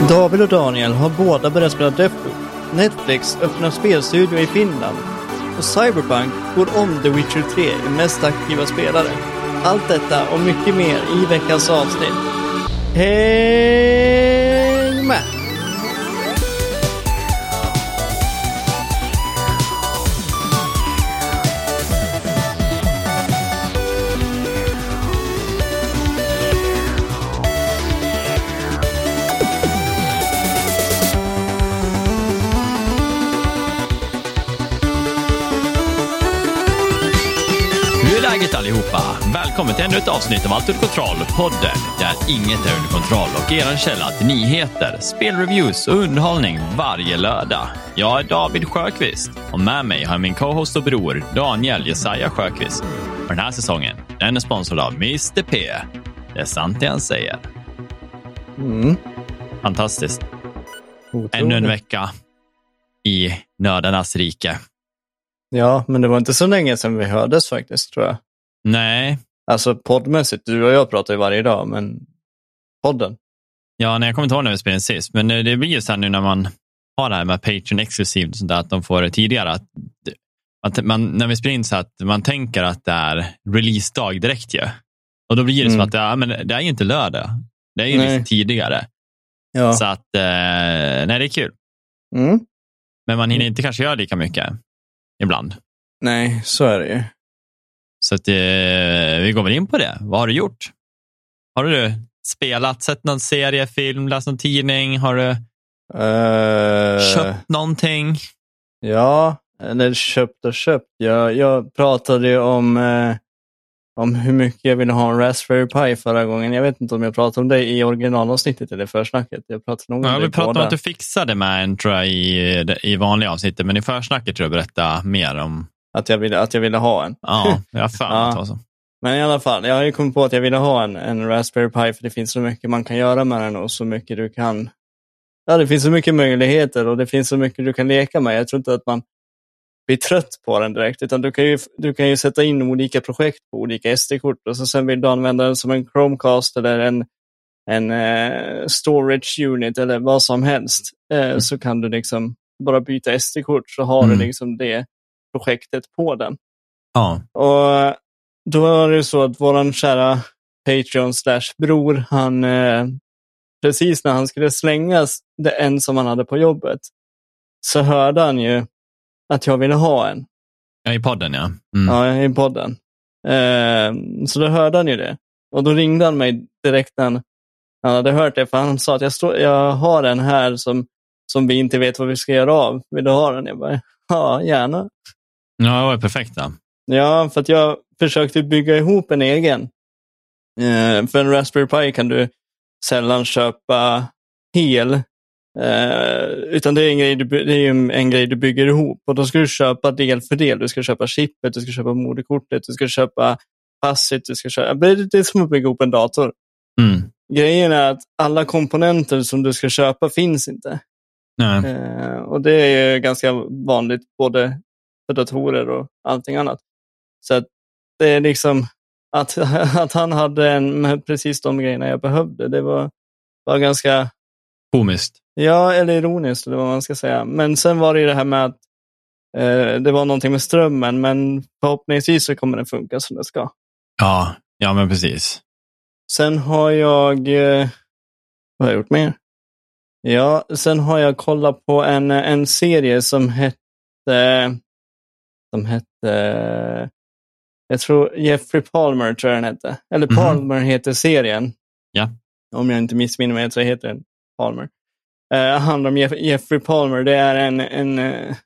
David och Daniel har båda börjat spela Deathloop. Netflix öppnar spelstudio i Finland. Och Cyberpunk går om The Witcher 3 i mest aktiva spelare. Allt detta och mycket mer i veckans avsnitt. Häng med! Välkommen till ännu ett avsnitt av Allt under kontroll, podden där inget är under kontroll och er källa till nyheter, spelreviews och underhållning varje lördag. Jag är David Sjöqvist och med mig har jag min co-host och bror Daniel Jesaja Sjöqvist. Och den här säsongen den är sponsrad av Mr P. Det är sant det han säger. Mm. Fantastiskt. Otroligt. Ännu en vecka i nördarnas rike. Ja, men det var inte så länge sedan vi hördes faktiskt, tror jag. Nej, Alltså poddmässigt, du och jag pratar ju varje dag, men podden. Ja, nej, jag kommer inte ihåg när vi spelade sist, men eh, det blir ju så här nu när man har det här med Patreon exklusivt, och sånt där, att de får det tidigare. Att, att man, när vi spelar in så att man tänker att det är releasedag direkt ju. Och då blir det som Mm. att det, ja, men det är ju inte lördag. Det är ju Nej. lite tidigare. Ja. Så att, eh, nej, det är kul. Mm. Men man hinner inte kanske göra lika mycket ibland. Nej, så är det ju. Så att, eh, vi går väl in på det. Vad har du gjort? Har du spelat, sett någon serie, film, läst någon tidning? Har du Eh, köpt någonting? Ja, eller köpt och köpt. Jag, jag pratade ju om, eh, om hur mycket jag ville ha en Raspberry Pi förra gången. Jag vet inte om jag pratade om det i originalavsnittet eller försnacket. Jag pratade nog om Ja, det vi pratade om att du fixade med en tror jag, i, i vanliga avsnittet, men i försnacket tror jag berätta mer om. Att jag ville, att jag ville ha en. Ja, jag mig Ja. att det var så. Men i alla fall, jag har ju kommit på att jag ville ha en, en Raspberry Pi för det finns så mycket man kan göra med den och så mycket du kan... Ja, det finns så mycket möjligheter och det finns så mycket du kan leka med. Jag tror inte att man blir trött på den direkt, utan du kan ju, du kan ju sätta in olika projekt på olika SD-kort och så sen vill du använda den som en Chromecast eller en, en eh, storage unit eller vad som helst. Eh, Så kan du liksom bara byta SD-kort så har Mm. du liksom det projektet på den. Ja. Och då var det så att våran kära Patreon slash bror, han eh, precis när han skulle slängas det en som han hade på jobbet, så hörde han ju att jag ville ha en ja, i podden ja. Mm. ja, i podden. Eh, så då hörde han ju det. Och då ringde han mig direkt när han, han hade hört det, för han sa att jag, stå, jag har en här som, som vi inte vet vad vi ska göra av. Vill du ha den? Jag bara, ja, gärna. Ja, det var perfekt. Ja. Ja, för att jag försökte bygga ihop en egen. Eh, för en Raspberry Pi kan du sällan köpa hel. Eh, utan det är, en grej du, det är en, en grej du bygger ihop. Och då ska du köpa del för del. Du ska köpa chippet, du ska köpa moderkortet, du ska köpa passet, du ska köpa... Det är som att bygga ihop en dator. Mm. Grejen är att alla komponenter som du ska köpa finns inte. Eh, och det är ju ganska vanligt både för datorer och allting annat. Så att det är liksom att, att han hade en precis de grejerna jag behövde. Det var, var ganska, Komiskt. ja, eller ironiskt eller vad man ska säga. Men sen var det ju det här med att eh, det var någonting med strömmen, men förhoppningsvis så kommer den funka som det ska. Ja, ja men precis. Sen har jag, eh, vad har jag gjort mer? Ja, sen har jag kollat på en, en serie som hette, som hette, jag tror Jeffrey Palmer tror jag den hette. Eller Mhm. Palmer heter serien. Ja. Om jag inte missminner mig så heter den Palmer. Uh, handlar om Jeff, Jeffrey Palmer. Det är en, en, eh,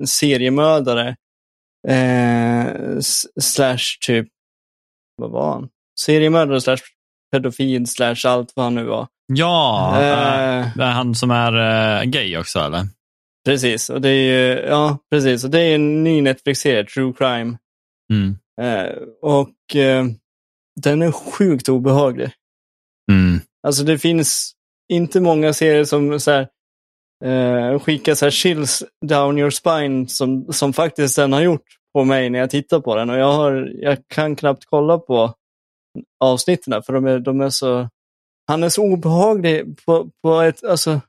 en seriemördare. S- slash typ, vad var han? Seriemördare slash pedofil slash allt vad han nu var. Ja, Eh, det är han som är gay också eller? Precis, och det är ju, ja, precis. Och det är en ny Netflix-serie, True Crime. Mm. Eh, och eh, den är sjukt obehaglig. Mm. Alltså det finns inte många serier som så här, eh, skickar så här chills down your spine som, som faktiskt den har gjort på mig när jag tittar på den. Och jag, har, jag kan knappt kolla på avsnitten för de är, de är så han är så obehaglig på, på ett, alltså,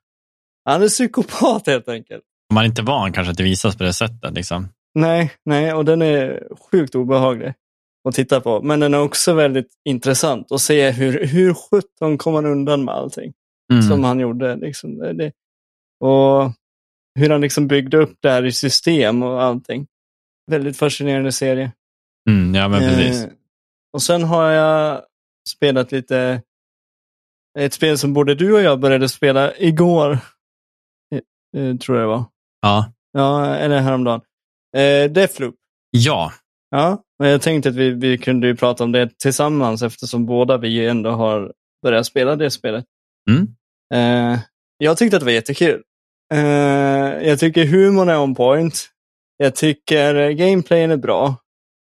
han är psykopat helt enkelt. Man är inte van kanske att det visas på det sättet. Liksom. Nej, nej, och den är sjukt obehaglig att titta på. Men den är också väldigt intressant att se hur, hur sjutton kom han undan med allting Mm. som han gjorde. Liksom. Det, och hur han liksom byggde upp det här i system och allting. Väldigt fascinerande serie. Mm, ja, men precis. Eh, och sen har jag spelat lite ett spel som både du och jag började spela igår. Eh, eh, tror jag det var. Ja. Ja, eller häromdagen. Eh, Deathloop. ja, Ja, men jag tänkte att vi, vi kunde ju prata om det tillsammans eftersom båda vi ändå har börjat spela det spelet. Mm. Eh, jag tyckte att det var jättekul. Eh, jag tycker humorn är on point. Jag tycker gameplayen är bra.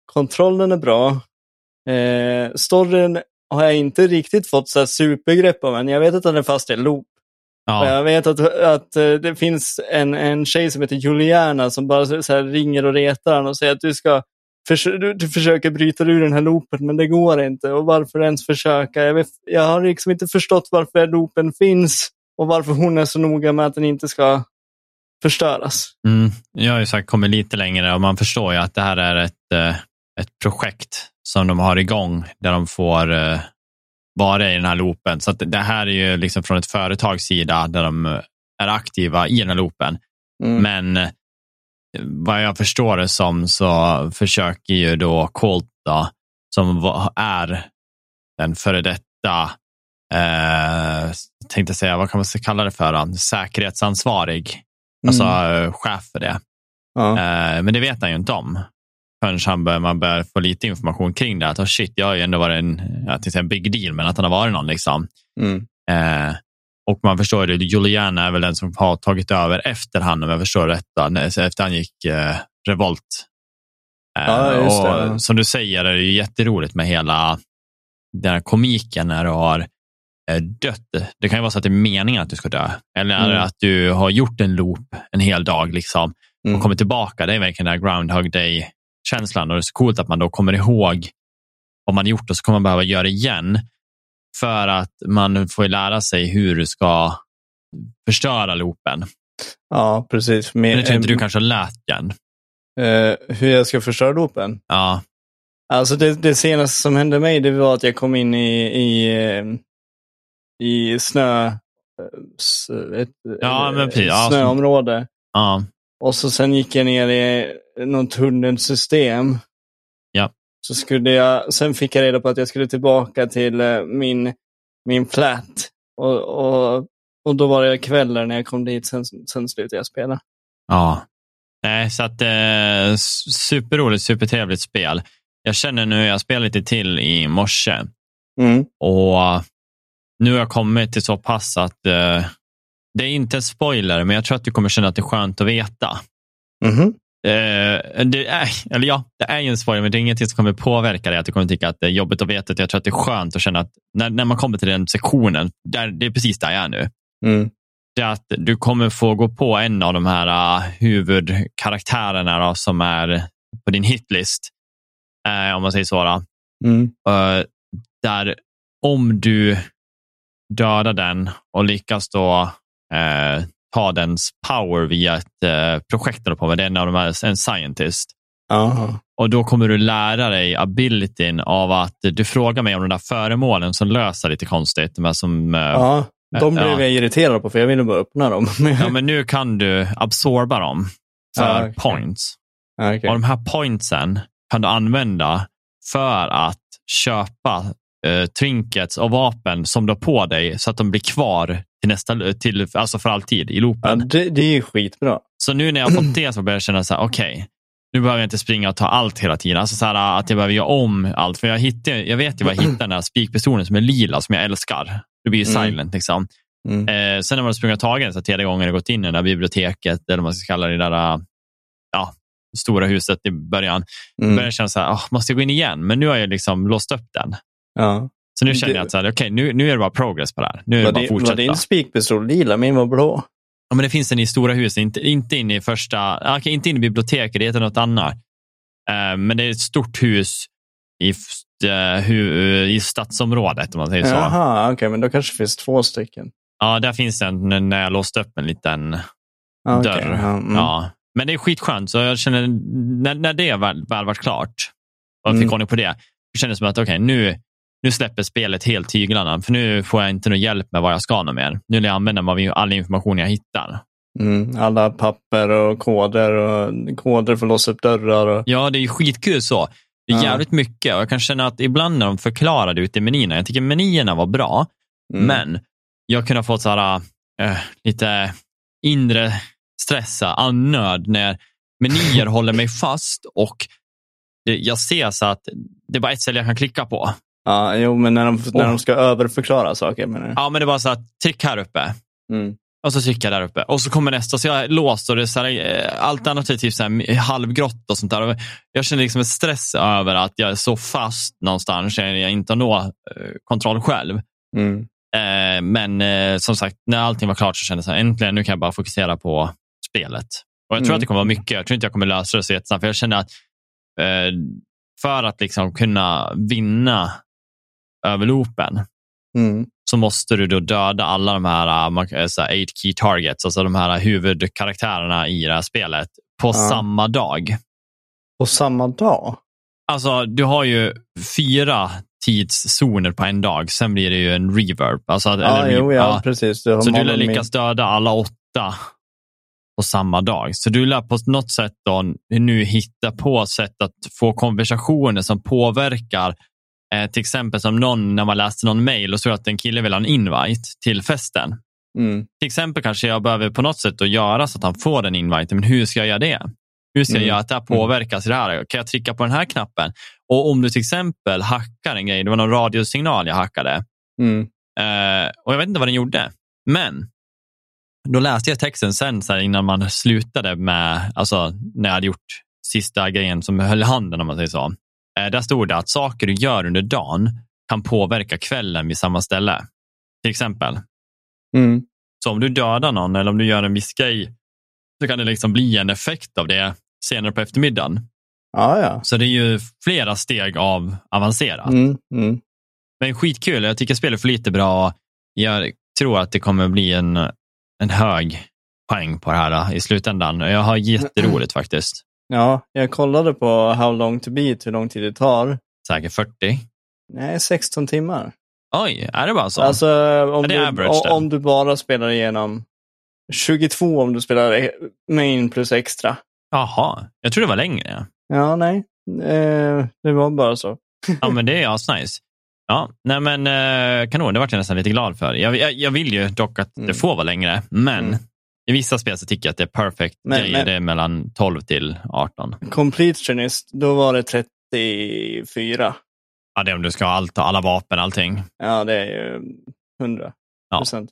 Kontrollen är bra. Eh, storyn har jag inte riktigt fått så supergrepp om än. Jag vet att den är fast i loop. Ja. Jag vet att, att eh, det finns en, en tjej som heter Juliana som bara så ringer och retar honom och säger att du ska förs- du, du försöker bryta ur den här loopen men det går inte. Och varför ens försöka? Jag, vet, jag har liksom inte förstått varför loopen finns och varför hon är så noga med att den inte ska förstöras. Mm. Jag har ju sagt kommit lite längre och man förstår ju att det här är ett, eh, ett projekt som de har igång där de får eh, vara i den här loopen. Så att det här är ju liksom från ett företags sida där de är aktiva i den här loopen. Mm. Men eh, vad jag förstår det som så försöker ju då Colt då, som är den före detta, eh, tänkte säga, vad kan man kalla det för, då? säkerhetsansvarig, alltså Mm. eh, chef för det. Ja. Eh, men det vet han ju inte om förrän han bör, man börjar få lite information kring det. Att oh shit, jag har ju ändå varit en, jag säga en big deal, men att han har varit någon. Liksom. Mm. Eh, och man förstår det, Juliana är väl den som har tagit över efter han, om jag förstår rätt, efter han gick eh, revolt. Eh, Ja, det. och Som du säger är det ju jätteroligt med hela den här komiken när du har eh, dött. Det kan ju vara så att det är meningen att du ska dö. Eller Mm. att du har gjort en loop en hel dag liksom, Mm. och kommer tillbaka. Det är verkligen den här Groundhog Day-känslan. Och det är så coolt att man då kommer ihåg vad man gjort och så kommer man behöva göra igen. För att man får lära sig hur du ska förstöra loopen. ja, precis. Men det tror inte du kanske har lärt igen. eh, hur jag ska förstöra loopen. Ja, Alltså det, det senaste som hände mig det var att jag kom in i, i, eh, i snö, eh, ett, Ja, precis. Snöområde. ja, Och så sen gick jag ner i något tunnelsystem. Ja. Så skulle jag, sen fick jag reda på att jag skulle tillbaka till eh, min, min flat. Och, och, och då var det kvällar när jag kom dit, sen, sen slutade jag spela. ja. Nej, så att eh, superroligt, supertrevligt spel. Jag känner nu, jag spelar lite till i morse Mm. och nu har jag kommit till så pass att eh, det är inte en spoiler, men jag tror att du kommer känna att det är skönt att veta. Mhm. Eh, det är, eller ja, det är ju en spoiler, men det är ingenting som kommer påverka dig. Att du kommer tycka att det är jobbigt att veta. Jag tror att det är skönt att känna att när, när man kommer till den sektionen, där, det är precis där jag är nu. Mm. Det är att du kommer få gå på en av de här uh, huvudkaraktärerna då, som är på din hitlist. Eh, om man säger så. Mm. Eh, där om du dödar den och lyckas då eh, ta dens power via ett eh, projekt eller på med, det är en av de här, en scientist. Aha. Och då kommer du lära dig abilityn av att du frågar mig om de där föremålen som löser lite konstigt. De som, eh, Ja, de blev Ja. jag irriterad på för jag ville bara öppna dem. ja, men nu kan du absorba dem för Ja, okej. points. Ja, okej. Och de här pointsen kan du använda för att köpa eh, trinkets och vapen som du har på dig så att de blir kvar till nästa, till, alltså för alltid i ja, loopen. det, det är ju skitbra. Så nu när jag har fått det så börjar jag känna så här, okej, nu behöver jag inte springa och ta allt hela tiden. Alltså så här, att jag behöver göra om allt. För jag, hittar, jag vet ju var jag hittar den här spikpistolen som är lila, som jag älskar. Det blir ju Mm. silent liksom. Mm. Eh, sen när man har sprungit och tagit den så tredje gången och gått in i det där biblioteket, eller vad man ska kalla det, där ja, stora huset i början, Mm. börjar jag känna så här, "Ah, måste jag gå in igen? Men nu har jag liksom låst upp den. Ja. Så nu känner jag att så här, okej, nu, nu är det bara progress på det här. Nu är det bara att var fortsätta. din spikpistol lila? Min var blå. Ja, men det finns en i stora huset, inte, inte inne i första, okej, inte inne i biblioteket, det heter något annat. Eh, men det är ett stort hus i, eh, hu- i stadsområdet om man säger så. Jaha, okej, men då kanske det finns två stycken. Ja, där finns en, när jag låste upp en liten Ah, okej, dörr. ja, mm. Ja. Men det är skitskönt, så jag känner när, när det väl, väl varit klart och jag fick Mm. ordning på det, det kändes som att okej, nu, nu släpper spelet helt tyglarna, för nu får jag inte någon hjälp med vad jag ska något mer. Nu vill jag använda all information jag hittar. Mm, alla papper och koder och koder för att låsa upp dörrar. Och... Ja, det är skitkul så. Det är Ja. jävligt mycket och jag kan känna att ibland när de förklarade ute i menyerna, jag tycker menyerna var bra, Mm. men jag kunde ha fått så här, eh, lite inre stressa, annöd när menyer håller mig fast och det, jag ser så att det är bara ett ställe jag kan klicka på. Ja, jo, men när de, när Åh. de ska överförklara saker. menar du? Ja, men det bara så att tryck här uppe Mm. och så trycker jag där uppe och så kommer nästa så jag är låst och det är så här, eh, är typ så här halvgrått och sånt där. Jag känner liksom en stress över att jag är så fast någonstans, jag inte når eh, kontroll själv. Mm. Eh, men som sagt, när allting var klart så kände jag äntligen nu kan jag bara fokusera på spelet. Och Jag tror Mm. att det kommer vara mycket. Jag tror inte jag kommer lösa det så jättesnabbt. För jag känner att för att liksom kunna vinna över loopen Mm. så måste du då döda alla de här, eh, man kan säga eight key targets, alltså de här huvudkaraktärerna i det här spelet på Ja. samma dag. På samma dag? Alltså, du har ju fyra tidszoner på en dag, sen blir det ju en reverb. Alltså, Ja, eller, jo, ja, precis. Du Så du lär lyckas döda alla åtta på samma dag. Så du lär på något sätt då nu hitta på sätt att få konversationer som påverkar eh, till exempel som någon när man läste någon mail och såg att en kille vill ha en invite till festen. Mm. Till exempel kanske jag behöver på något sätt göra så att han får den inviten, men hur ska jag göra det? Hur ska jag Mm. göra att det här påverkas i det här? Kan jag trycka på den här knappen? Och om du till exempel hackar en grej, det var någon radiosignal jag hackade, Mm. Eh, och jag vet inte vad den gjorde. Men då läste jag texten sen så här, innan man slutade med, alltså när jag hade gjort sista grejen som höll handen om man säger så. Eh, där stod det att saker du gör under dagen kan påverka kvällen vid samma ställe. Till exempel, Mm. så om du dödar någon eller om du gör en viss grej så kan det liksom bli en effekt av det senare på eftermiddagen. Ja, ja. Så det är ju flera steg av avancerat. Mm. Mm. Men skitkul. Jag tycker spelet får lite bra. Jag tror att det kommer bli en, en hög poäng på det här då, i slutändan. Jag har jätteroligt faktiskt. Ja, jag kollade på How long to beat, hur lång tid det tar. Säkert 40. Nej, 16 timmar. Oj, är det bara så? Alltså, om det du, average om du bara spelar igenom 22 om du spelar main plus extra. Jaha, jag tror det var längre. Ja, nej. Eh, det var bara så. Ja, men det är asnice. Ja, nej men eh, kanon, det vart jag nästan lite glad för. Jag, jag, jag vill ju dock att det Mm. får vara längre, men Mm. I vissa spel så tycker jag att det är perfect Men- grejer. men- Det är mellan 12 till 18. Completionist, då var det 34. Ja, det är om du ska ha allt, alla vapen, allting. Ja, det är ju 100 Ja. procent.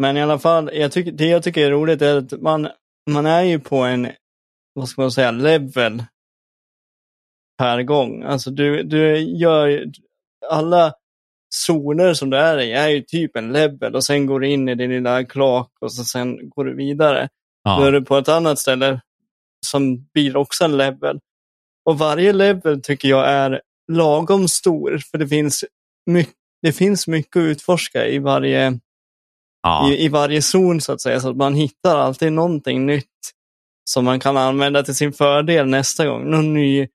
Men i alla fall, jag tycker, det jag tycker är roligt är att man, man är ju på en, vad ska man säga, level per gång. Alltså du, du gör alla zoner som du är i är ju typ en level och sen går du in i din lilla kloak och så sen går du vidare. Då är Ja, du på ett annat ställe som blir också en level. Och varje level tycker jag är lagom stor för det finns mycket, det finns mycket att utforska i varje, ja. i, i varje zon så att säga. Så att man hittar alltid någonting nytt som man kan använda till sin fördel nästa gång. Någon ny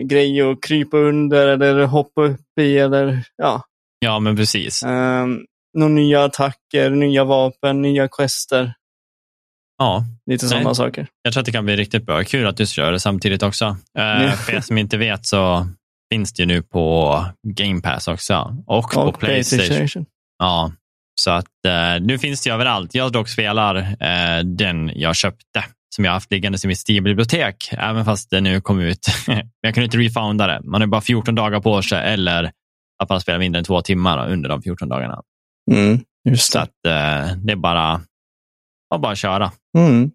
grej att krypa under eller hoppa upp i eller ja, ja men precis. um, några nya attacker, nya vapen, nya quester. Ja, Lite sådana saker. Jag tror att det kan bli riktigt bra. Kul att du kör det samtidigt också. Ja. För er som inte vet så finns det ju nu på Game Pass också. Och, på Och Playstation. Playstation. Ja, så att eh, nu finns det ju överallt. Jag dock spelar eh, den jag köpte som jag haft liggande i mitt Steam-bibliotek, även fast det nu kom ut. Men jag kunde inte refounda det. Man har bara 14 dagar på sig eller att man spelar mindre än två timmar under de 14 dagarna. Mm, just Så det. att eh, det är bara, ja, bara att köra. Mm.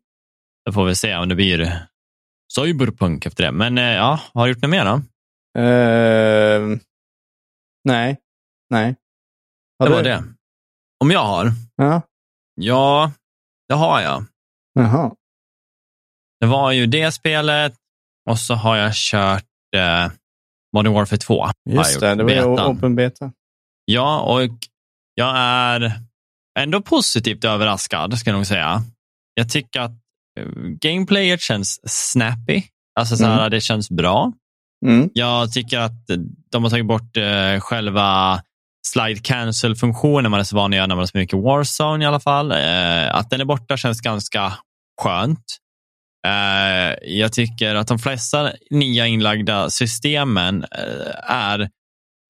Då får vi se om det blir cyberpunk efter det. Men eh, ja, har du gjort något mer då? Ehm, nej. Nej. Har det var du? det. Om jag har? Ja. Ja, det har jag. Jaha. Det var ju det spelet och så har jag kört eh, Modern Warfare 2. har jag Just det, det var ju open beta. Ja, och jag är ändå positivt överraskad, ska jag nog säga. Jag tycker att eh, gameplayet känns snappy. Alltså så här, Mm. det känns bra. Mm. Jag tycker att de har tagit bort eh, själva slide cancel-funktionen man är så van att göra när man har så mycket Warzone i alla fall. Eh, att den är borta känns ganska skönt. Eh, jag tycker att de flesta nya inlagda systemen eh, är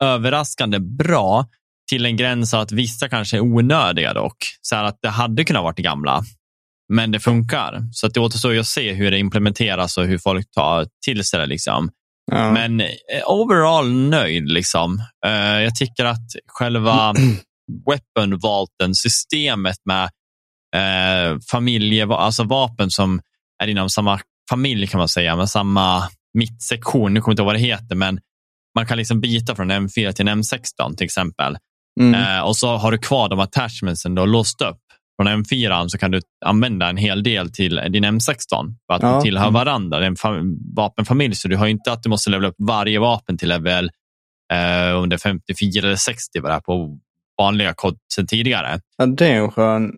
överraskande bra till en gräns att vissa kanske är onödiga dock. Så att det hade kunnat vara det gamla, men det funkar. Så att det återstår ju att se hur det implementeras och hur folk tar till sig det. Liksom. Ja. Men eh, overall nöjd. Liksom. Jag tycker att själva weapon vaulten, systemet med eh, familje, alltså vapen som är inom samma familj kan man säga, med samma mittsektion. Nu kommer jag inte ihåg vad det heter, men man kan liksom byta från en M4 till en M16 till exempel. Mm. Eh, och så har du kvar de attachmentsen du har låst upp. Från M4 så kan du använda en hel del till din M16 för att Ja. de tillhör Mm. varandra. Det är en fam- vapenfamilj så du har inte att du måste levela upp varje vapen till level eh, under 54 eller 60 vad det är på vanliga kod sedan tidigare. Ja, det är en skön,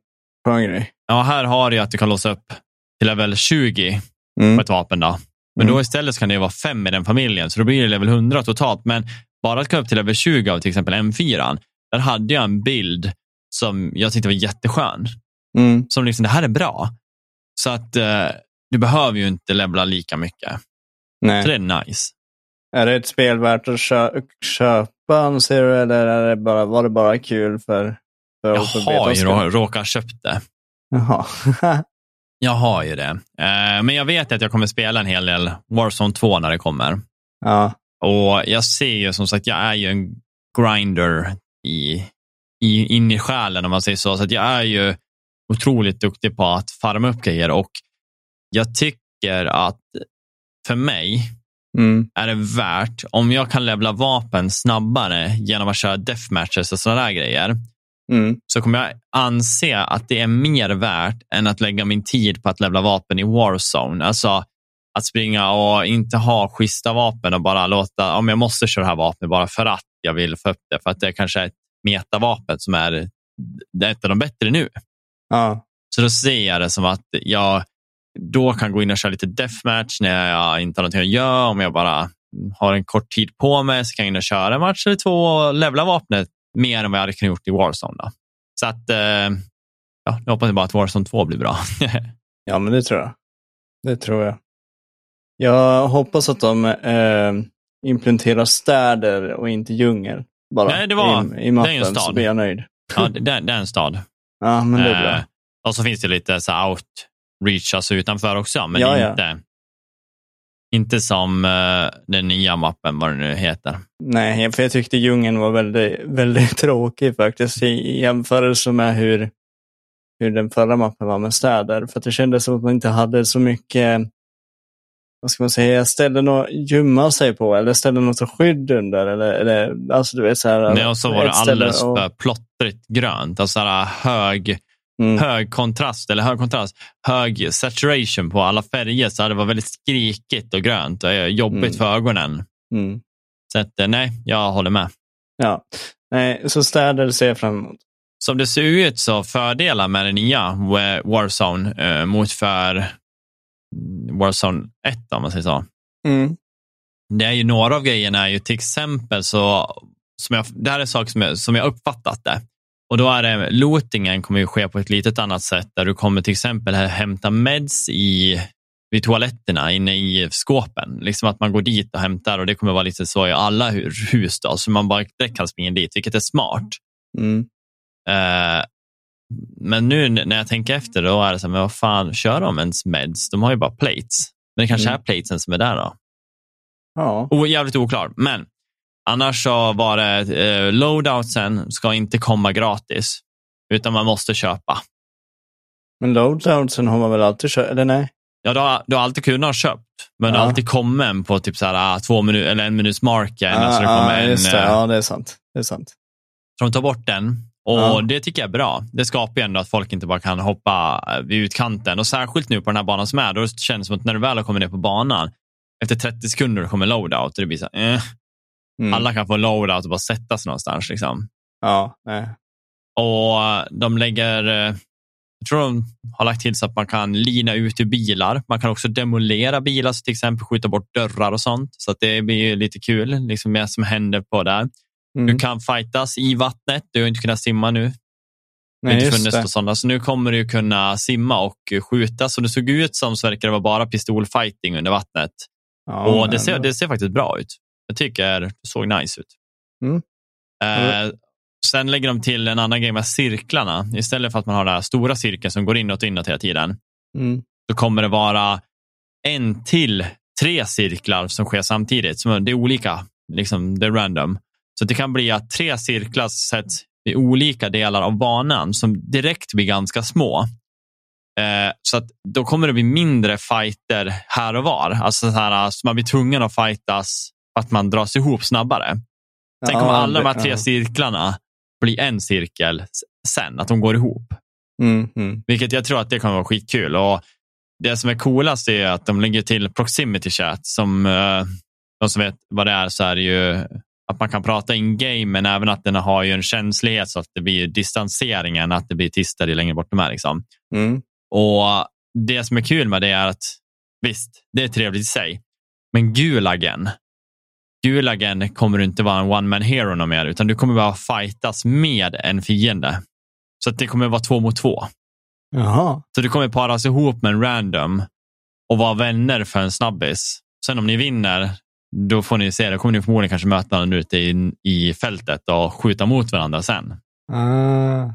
skön grej. Ja, här har du att du kan låsa upp till level 20 på Mm. ett vapen. Då. Men Mm. då istället kan det ju vara fem i den familjen, så då blir det level 100 totalt. Men bara att komma upp till level 20 av till exempel M4, där hade jag en bild som jag tyckte var jätteskön. Mm. Som liksom, det här är bra. Så att eh, du behöver ju inte levla lika mycket. Nej. Så det är nice. Är det ett spel värt att kö köpa anser du, eller är det bara, var det bara kul för, för Jag open har betas ju råkat köpt det. Jaha. Jag har ju det. Eh, men jag vet att jag kommer spela en hel del Warzone 2 när det kommer. ja. Och jag ser ju som sagt, jag är ju en grinder i, i, in i själen om man säger så. Så att jag är ju otroligt duktig på att farma upp grejer och jag tycker att för mig Mm. är det värt, om jag kan levla vapen snabbare genom att köra deathmatches och sådana där grejer, Mm. så kommer jag anse att det är mer värt än att lägga min tid på att levla vapen i Warzone. Alltså att springa och inte ha schyssta vapen och bara låta, om jag måste köra det här vapnet bara för att jag vill få upp det, för att det kanske är ett metavapen som är det är ett av de bättre nu. Ja. Så då ser jag det som att jag då kan gå in och köra lite deathmatch när jag inte har någonting att göra. Om jag bara har en kort tid på mig så kan jag in och köra en match eller två och levla vapnet mer än vad jag hade kunnat gjort i Warzone. Då. Så att, eh, ja, jag hoppas bara att Warzone 2 blir bra. ja, men det tror jag. Det tror jag. Jag hoppas att de eh, implementerar städer och inte djungel. Bara Nej, det var- i, i mappen det är en så stad. blir jag nöjd. ja, det, det är en stad. Ja, men det är bra. Eh, och så finns det lite så outreach alltså utanför också, men Ja, ja. Inte, som eh, den nya mappen, vad det nu heter. Nej, för jag tyckte djungeln var väldigt, väldigt tråkig faktiskt i, jämförelse med hur, hur den förra mappen var med städer. För det kändes som att man inte hade så mycket, vad ska man säga, ställe att gömma sig på eller ställe något att skydd under. Eller, eller, alltså du vet så här, Nej, och så var det alldeles och- för plottrigt grönt. Alltså hög, Mm. hög kontrast, eller hög kontrast, hög saturation på alla färger. Så det var väldigt skrikigt och grönt och eh, jobbigt Mm. för ögonen. Mm. Så att, eh, nej, jag håller med. Ja, nej, så städer ser jag fram emot. Som det ser ut så fördelar med det nya Wa- Warzone eh, mot för mm, Warzone 1 om man säger så. Mm. Det är ju några av grejerna är ju till exempel så, som jag, det här är saker som jag, som jag uppfattat det. Och då är det, lootingen kommer ju ske på ett litet annat sätt där du kommer till exempel hämta meds i, vid toaletterna inne i skåpen. Liksom att man går dit och hämtar och det kommer vara lite så i alla hu- hus då, så man bara direkt kan springa dit, vilket är smart. Mm. Eh, men nu när jag tänker efter då är det så här, men vad fan, kör de ens meds? De har ju bara plates. Men det kanske Mm. är platesen som är där då. Ja, O, jävligt oklar, men annars så var det eh, loadoutsen ska inte komma gratis, utan man måste köpa. men loadoutsen har man väl alltid kört, eller nej? Ja, du har, du har alltid kunnat ha köpt, men det har Ja. alltid kommit på typ så här, ah, två minuter eller en minuts marken. Ja, så det kommer ja, en, just det. eh, ja, det är sant. Det är sant. Så de tar bort den och Ja. det tycker jag är bra. Det skapar ju ändå att folk inte bara kan hoppa eh, vid utkanten och särskilt nu på den här banan som är, då känns det som att när du väl har kommit ner på banan efter 30 sekunder kommer loadout och det blir så här, eh. Mm. Alla kan få loadout och bara sätta sig någonstans. Liksom. Ja, nej. Och de lägger, eh, jag tror de har lagt till så att man kan lina ut ur bilar. Man kan också demolera bilar, så till exempel skjuta bort dörrar och sånt. Så att det blir ju lite kul, liksom det som händer på där. Mm. Du kan fightas i vattnet. Du har inte kunnat simma nu. Nej, inte funnits det. sådana. Så nu kommer du kunna simma och skjuta. Så det såg ut som så verkar det vara bara pistolfighting under vattnet. Ja, och det ser, det ser faktiskt bra ut. Jag tycker det såg nice ut. Mm. Eh, sen lägger de till en annan grej med cirklarna. Istället för att man har den här stora cirkeln som går inåt och inåt hela tiden. Mm. Så kommer det vara en till tre cirklar som sker samtidigt. Som det är olika, liksom, det är random. Så det kan bli att tre cirklar sätts i olika delar av banan som direkt blir ganska små. Eh, så att då kommer det bli mindre fighter här och var. Alltså så här, så man blir tvungen att fightas att man dras ihop snabbare. Sen Ja, kommer alla de här tre ja. cirklarna bli en cirkel sen, att de går ihop. Mm, mm. Vilket jag tror att det kommer vara skitkul. Och det som är coolast är att de lägger till proximity chat. Som eh, de som vet vad det är så är det ju att man kan prata in game men även att den har ju en känslighet så att det blir distanseringen, att det blir tystare längre bort de är. Liksom. Mm. Och det som är kul med det är att visst, det är trevligt i sig. Men Gulagen, Gulagen kommer du inte vara en one man hero någon mer, utan du kommer bara fightas med en fiende. Så det kommer vara två mot två. Jaha. Så du kommer paras ihop med en random och vara vänner för en snabbis. Sen om ni vinner, då får ni se, då kommer ni förmodligen kanske möta varandra ute i, i fältet och skjuta mot varandra sen. Ah.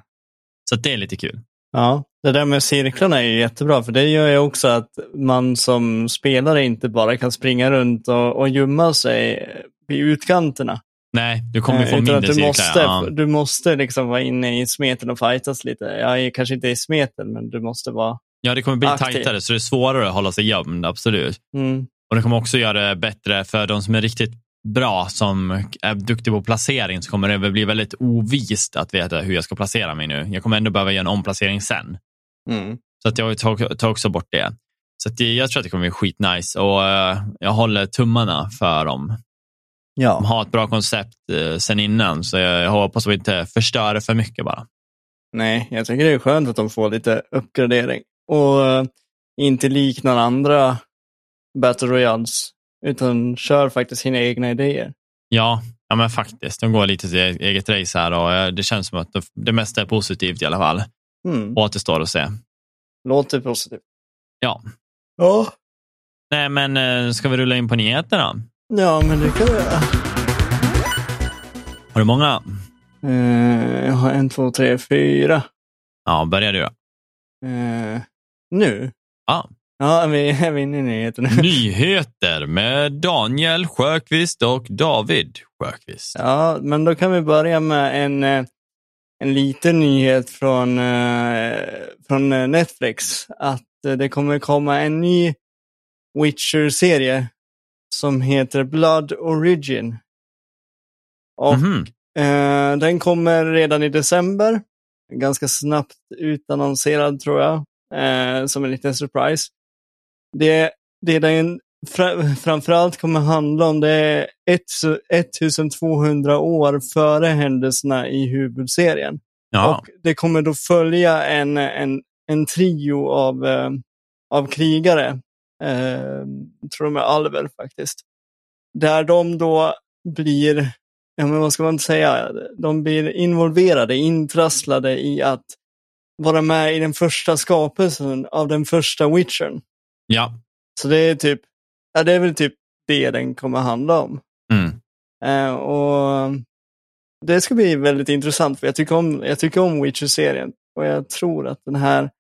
Så det är lite kul. Ja, det där med cirklarna är ju jättebra för det gör ju också att man som spelare inte bara kan springa runt och, och gömma sig vid utkanterna. Nej, du kommer ju Eh, få mindre att du cirklar. måste, ja. du måste liksom vara inne i smeten och fightas lite. Ja, kanske inte i smeten, men du måste vara... ja, det kommer bli aktiv. tajtare så det är svårare att hålla sig gömd, absolut. Mm. Och det kommer också göra det bättre för de som är riktigt bra, som är duktiga på placering, så kommer det bli väldigt ovist att veta hur jag ska placera mig nu. Jag kommer ändå behöva göra en omplacering sen. Mm. Så att jag tar, tar också bort det. Så att jag tror att det kommer bli skitnice och eh, jag håller tummarna för dem. De Ja. har ett bra koncept uh, sen innan, så jag, hoppas att vi inte förstör det för mycket bara. Nej, jag tycker det är skönt att de får lite uppgradering. Och eh, inte liknar andra Battle Royals, utan kör faktiskt sina egna idéer. Ja, ja men faktiskt. De går lite till eget race här och eh, det känns som att det mesta är positivt i alla fall. Mm. Återstår att se. Låter positivt. Ja. Ja. Nej, men eh, ska vi rulla in på nyheterna? Ja, men det kan vi göra. Har du många? Eh, jag har en, två, tre, fyra. Ja, börjar du då. Eh, nu? Ja. Ja, är vi, är vi inne i nyheterna? Nyheter med Daniel Sjöqvist och David Sjöqvist. Ja, men då kan vi börja med en, en liten nyhet från, eh, från eh, Netflix. Att eh, det kommer komma en ny Witcher-serie som heter Blood Origin. Och Mhm. eh, den kommer redan i december. Ganska snabbt utannonserad tror jag. Eh, som en liten surprise. Det, det den fra, framförallt kommer handla om det är ett, 1200 år före händelserna i huvudserien. Ja. Och det kommer då följa en, en, en trio av, eh, av krigare. Eh, tror de är alver faktiskt. Där de då blir, ja men vad ska man säga, de blir involverade, intrasslade i att vara med i den första skapelsen av den första witchern. ja. Så det är typ, ja det är väl typ det den kommer handla om. Mm. Eh, och det ska bli väldigt intressant för jag tycker om, jag tycker om Witcher-serien. Och jag tror att den här,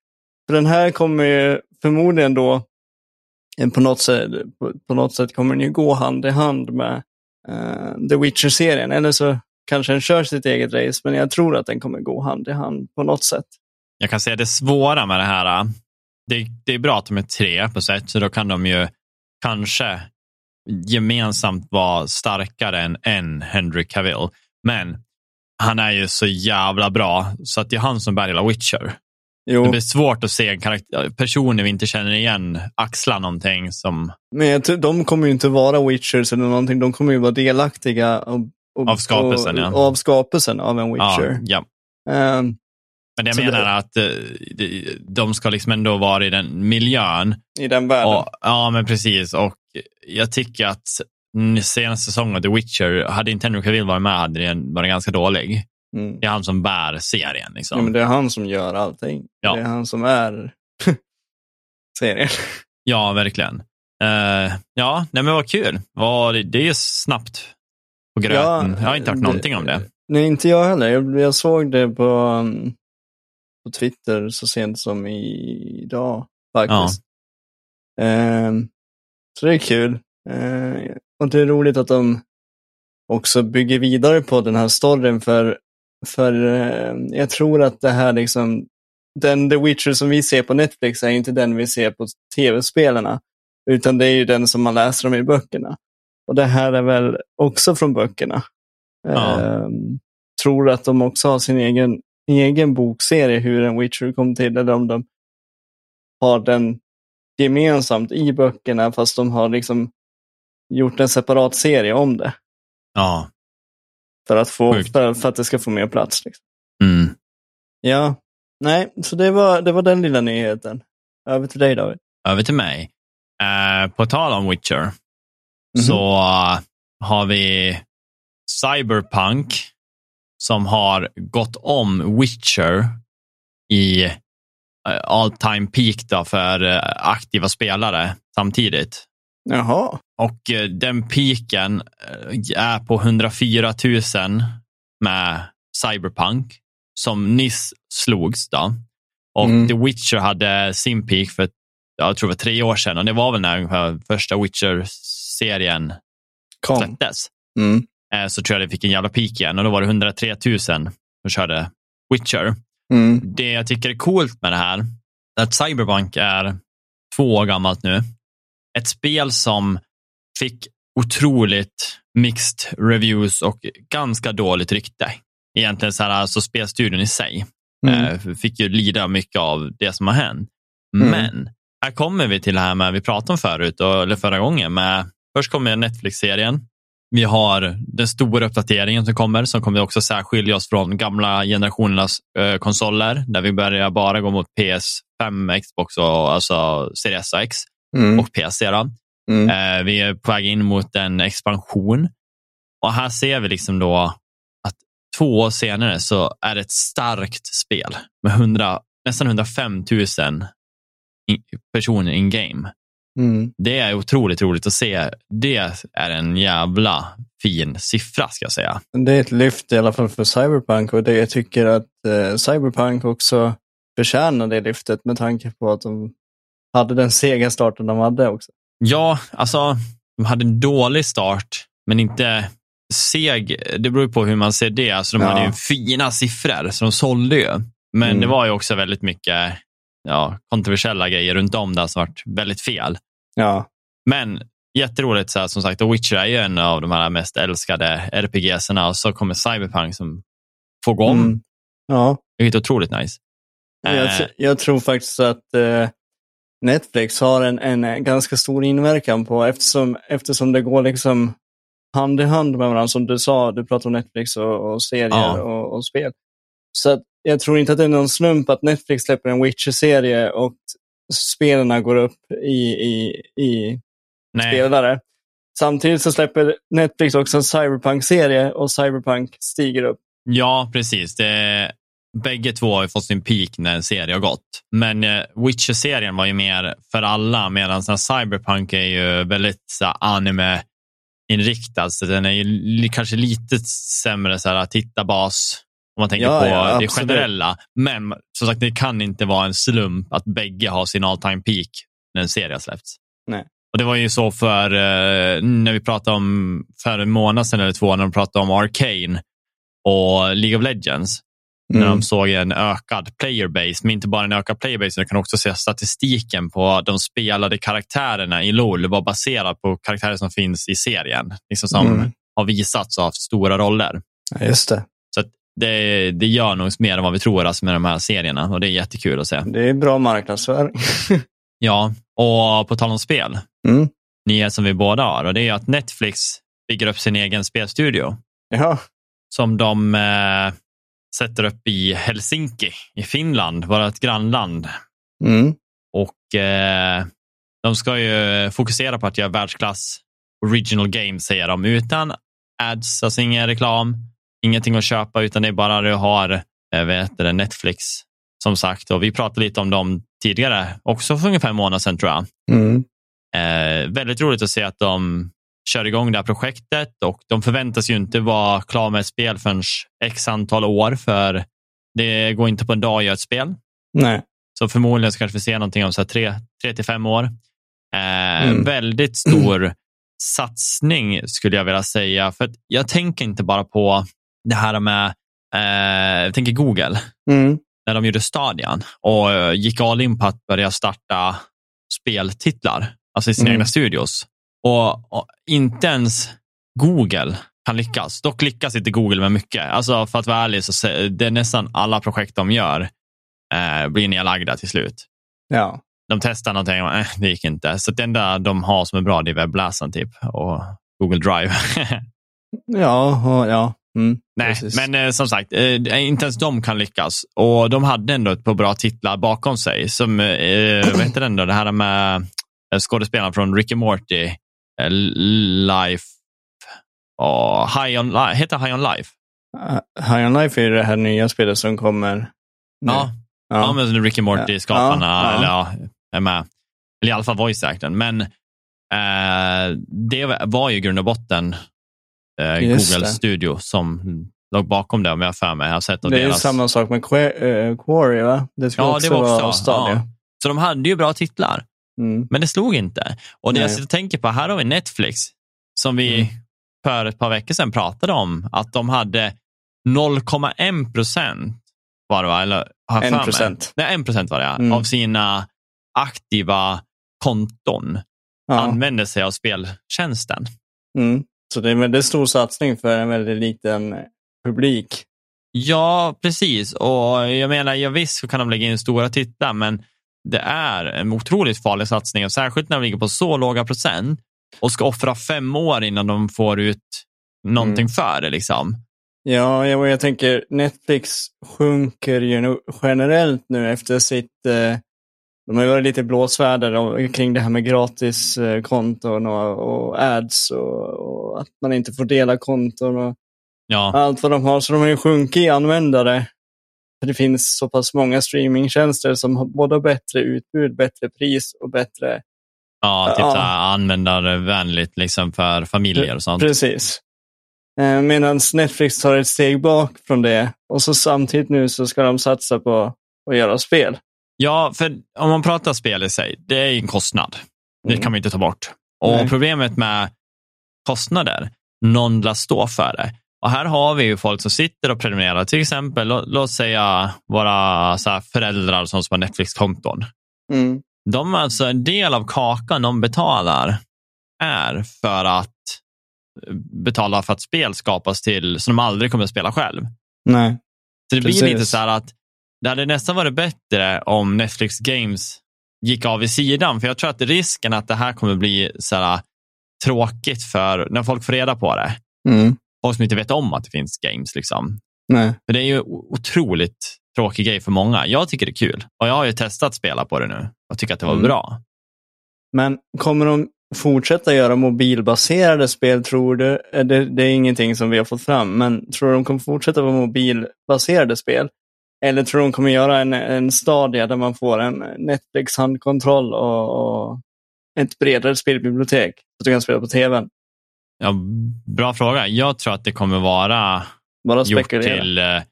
för den här kommer ju förmodligen då eh, på något sätt, på, på något sätt kommer den ju gå hand i hand med eh, The Witcher-serien. Eller så kanske den kör sitt eget race, men jag tror att den kommer gå hand i hand på något sätt. Jag kan säga det svåra med det här. Det, det är bra att de är tre på sätt, så då kan de ju kanske gemensamt vara starkare än en Henry Cavill. Men han är ju så jävla bra så att det är han som bär hela Witcher. Jo, Det blir svårt att se en karaktär, personer vi inte känner igen axla någonting som men de kommer ju inte vara witchers eller någonting. De kommer ju vara delaktiga av, och, Av skapelsen, och, ja. av skapelsen av en witcher. Ja, ja. Ehm, Men det jag Så menar det- att eh, de- ska liksom ändå vara i den miljön. I den världen. Och, ja, men precis. Och jag tycker att senaste säsongen av The Witcher, hade inte Henry Cavill varit med hade den varit ganska dålig. Mm. Det är han som bär serien. Liksom. Ja, men det är han som gör allting. Ja. Det är han som är serien. Ja, verkligen. Eh, ja, nej, men vad kul. Vad, det, är snabbt på gröten. jag har inte hört någonting om det. Nej, inte jag heller. Jag, jag såg det på, um, på Twitter så sent som idag faktiskt. Ehm, så det är kul. Ehm, och det är roligt att de också bygger vidare på den här storyn för, för ehm, jag tror att det här liksom, den The Witcher som vi ser på Netflix är inte den vi ser på tv-spelarna, utan det är ju den som man läser om i böckerna. Och det här är väl också från böckerna. Ja. Ehm, tror att de också har sin egen, egen bokserie hur en Witcher kom till, eller om de har den gemensamt i böckerna fast de har liksom gjort en separat serie om det. Ja. För att, få, för, för att det ska få mer plats. Liksom. Mm. Ja, nej, så det var, det var den lilla nyheten. Över till dig David. Över till mig. Eh, på tal om Witcher Mhm. så eh, har vi Cyberpunk som har gått om Witcher i eh, all time peak då för eh, aktiva spelare samtidigt. Jaha. Och eh, den piken eh, är på 104 000 med Cyberpunk som nyss slogs. Då. Och Mm. The Witcher hade sin peak för jag tror det var tre år sedan och det var väl när första Witcher-serien släpptes. Mm. Eh, Så tror jag det fick en jävla peak igen och då var det 103 000 som körde Witcher. Mm. Det jag tycker är coolt med det här är att Cyberpunk är två år gammalt nu. Ett spel som fick otroligt mixed reviews och ganska dåligt rykte. Egentligen så här, alltså spelstudion i sig Mm. eh, fick ju lida mycket av det som har hänt. Mm. Men här kommer vi till det här med vi pratade om förut, eller förra gången. Med, först kommer Netflix-serien. Vi har den stora uppdateringen som kommer, som kommer också särskilja oss från gamla generationernas eh, konsoler, där vi börjar bara gå mot PS5, Xbox och alltså Series X Mm. och PC. Mm. Eh, vi är på väg in mot en expansion. Och här ser vi liksom då att två år senare så är det ett starkt spel med 100, nästan 105 000 in, personer in game. Mm. Det är otroligt roligt att se. Det är en jävla fin siffra ska jag säga. Det är ett lyft i alla fall för Cyberpunk och det jag tycker att eh, Cyberpunk också förtjänar det lyftet med tanke på att de hade den sega starten de hade också. Ja, alltså de hade en dålig start, men inte seg. Det beror på hur man ser det. Alltså, de Ja. hade ju fina siffror, så de sålde ju. Men Mm. det var ju också väldigt mycket ja, kontroversiella grejer runt om där som varit väldigt fel. Ja, Men jätteroligt, så här, som sagt, The Witcher är ju en av de här mest älskade RPGserna och så kommer Cyberpunk som får gå om. Mm. ja. Det är otroligt nice. Jag, Eh, jag tror faktiskt att eh, Netflix har en, en eh, ganska stor inverkan på eftersom, eftersom det går liksom hand i hand med varandra som du sa. Du pratar om Netflix och, och serier Ja. och, och spel. Så att jag tror inte att det är någon slump att Netflix släpper en Witcher-serie och spelarna går upp i, i, i nej, spelare. Samtidigt så släpper Netflix också en Cyberpunk-serie och Cyberpunk stiger upp. Ja, precis. Det, bägge två har ju fått sin peak när en serie har gått. Men eh, Witcher-serien var ju mer för alla, medan Cyberpunk är ju väldigt så här, anime-inriktad. Så den är ju kanske lite sämre så här, tittarbas om man tänker Ja, på ja, det generella. Men som sagt, det kan inte vara en slump att bägge har sin all time peak när en serie har släppts. Nej. Och Det var ju så för eh, när vi pratade om för en månad sedan eller två, när de pratade om Arcane och League of Legends. När Mm. de såg en ökad playerbase, men inte bara en ökad playerbase, utan kan också se statistiken på de spelade karaktärerna i LOL var baserad på karaktärer som finns i serien, liksom som Mm. har visats och haft stora roller. Ja, just det. Det, det gör nog mer än vad vi tror alltså, med de här serierna och det är jättekul att se. Det är bra marknadsföring. ja, och på tal om spel, Mm. nyhet som vi båda har och det är att Netflix bygger upp sin egen spelstudio Ja. som de eh, sätter upp i Helsinki i Finland, vårt grannland. Mm. Och eh, de ska ju fokusera på att göra världsklass original games, säger de, utan ads, alltså ingen reklam, ingenting att köpa, utan det är bara du har eh, vet det, Netflix, som sagt. Och vi pratade lite om dem tidigare, också för ungefär en månad sedan tror jag. Mm. Eh, väldigt roligt att se att de kör igång det här projektet och de förväntas ju inte vara klara med ett spel förrän x antal år, för det går inte på en dag att göra ett spel. Nej. Så förmodligen så kanske vi ser någonting om så här tre, tre till fem år. Eh, Mm. Väldigt stor satsning skulle jag vilja säga. För jag tänker inte bara på det här med, eh, jag tänker Google, Mm. när de gjorde Stadian och eh, gick all in på att börja starta speltitlar, alltså i sina Mm. egna studios. Och, och inte ens Google kan lyckas. Dock lyckas inte Google med mycket. Alltså för att vara ärlig så det är nästan alla projekt de gör eh, blir nedlagda till slut. Ja. De testar någonting och eh, det gick inte. Så det enda de har som är bra det är webbläsaren typ och Google Drive. Ja, och, ja. Mm. Nej, Precis. men eh, som sagt, eh, inte ens de kan lyckas. Och de hade ändå ett par bra titlar bakom sig. Som, eh, vad heter den då? Det här med eh, skådespelaren från Rick and Morty, eh, Life, och High on Life, heter High on Life? Uh, High on Life är det här nya spelet som kommer nu. Ja, ja. Ja. men Rick and Morty-skaparna, Ja, ja. eller ja, är med. Eller i alla fall voice acten. Men eh, det var ju i grund och botten eh, Google. Studio som låg bakom det, om jag har för mig. Jag har sett av Det är ju deras... samma sak med Qua- eh, Quarry, va? Det ska Ja, också det var vara också. Stadia. Ja. Så de hade ju bra titlar, Mm. men det slog inte. Och det jag sitter och tänker på, här har vi Netflix, som vi Mm. för ett par veckor sedan pratade om, att de hade 0,1 procent var det va? Eller, har jag En för mig? procent. Nej, 1 procent var det, Mm. av sina aktiva konton Ja. använder sig av speltjänsten. Mm. Så det är en väldigt stor satsning för en väldigt liten publik. Ja, precis. Och jag menar, ja, visst så kan de lägga in stora titlar, men det är en otroligt farlig satsning, och särskilt när de ligger på så låga procent och ska offra fem år innan de får ut någonting Mm. för det. Liksom. Ja, jag, jag tänker Netflix sjunker ju generellt nu efter sitt... Eh, de har ju varit lite blåsväder om- kring det här med gratiskonton och, och ads och, och att man inte får dela konton och Ja, allt vad de har. Så de har ju sjunkit i användare. För det finns så pass många streamingtjänster som har både bättre utbud, bättre pris och bättre... ja, typ Ja. Användarvänligt liksom för familjer och sånt. Precis. Eh, Medan Netflix tar ett steg bak från det och så samtidigt nu så ska de satsa på att göra spel. Ja, för om man pratar spel i sig, det är ju en kostnad. Det Mm. kan man inte ta bort. Och Nej. problemet med kostnader, någon lär stå för det. Och här har vi ju folk som sitter och prenumererar, till exempel, låt, låt säga våra så föräldrar som har Netflix-konton. Mm. De alltså, en del av kakan de betalar är för att betala för att spel skapas till som de aldrig kommer att spela själv. Nej. Så det blir Precis. lite så här att det hade nästan varit bättre om Netflix Games gick av i sidan. För jag tror att risken att det här kommer bli så här tråkigt för när folk får reda på det. Mm. Folk som inte vet om att det finns games. Liksom. Nej. För det är ju otroligt tråkig grej för många. Jag tycker det är kul och jag har ju testat spela på det nu och tycker att det var Mm. bra. Men kommer de fortsätta göra mobilbaserade spel tror du? Eh, Det, det är ingenting som vi har fått fram, men tror du de kommer fortsätta vara mobilbaserade spel? Eller tror du de kommer göra en, en stadie där man får en Netflix handkontroll och, och ett bredare spelbibliotek? Så att du kan spela på tvn? Ja, bra fråga. Jag tror att det kommer vara Bara gjort till eh,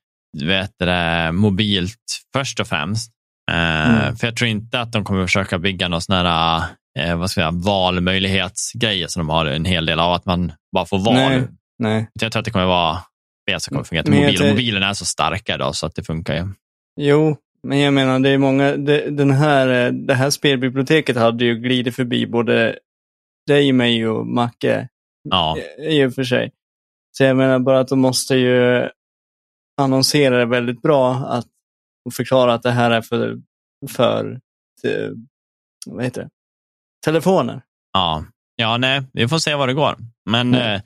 vet det, mobilt först och främst. Eh, Mm. För jag tror inte att de kommer försöka bygga någon sån här eh, vad ska jag, valmöjlighetsgrejer som de har en hel del av, att man bara får val. Nej. Nej. Jag tror att det kommer vara spel som kommer fungera till mobil. Tror- mobilen är så starka idag så att det funkar ju. Jo, men jag menar det är många, det, den här, eh, det här spelbiblioteket hade ju glidit förbi både dig, mig och Macke Ja, i- i och för sig. Så jag menar bara att de måste ju annonserar det väldigt bra att och förklara att det här är för, för till, vad heter det? telefoner. Ja. ja, nej, vi får se vad det går. Men Mm. eh,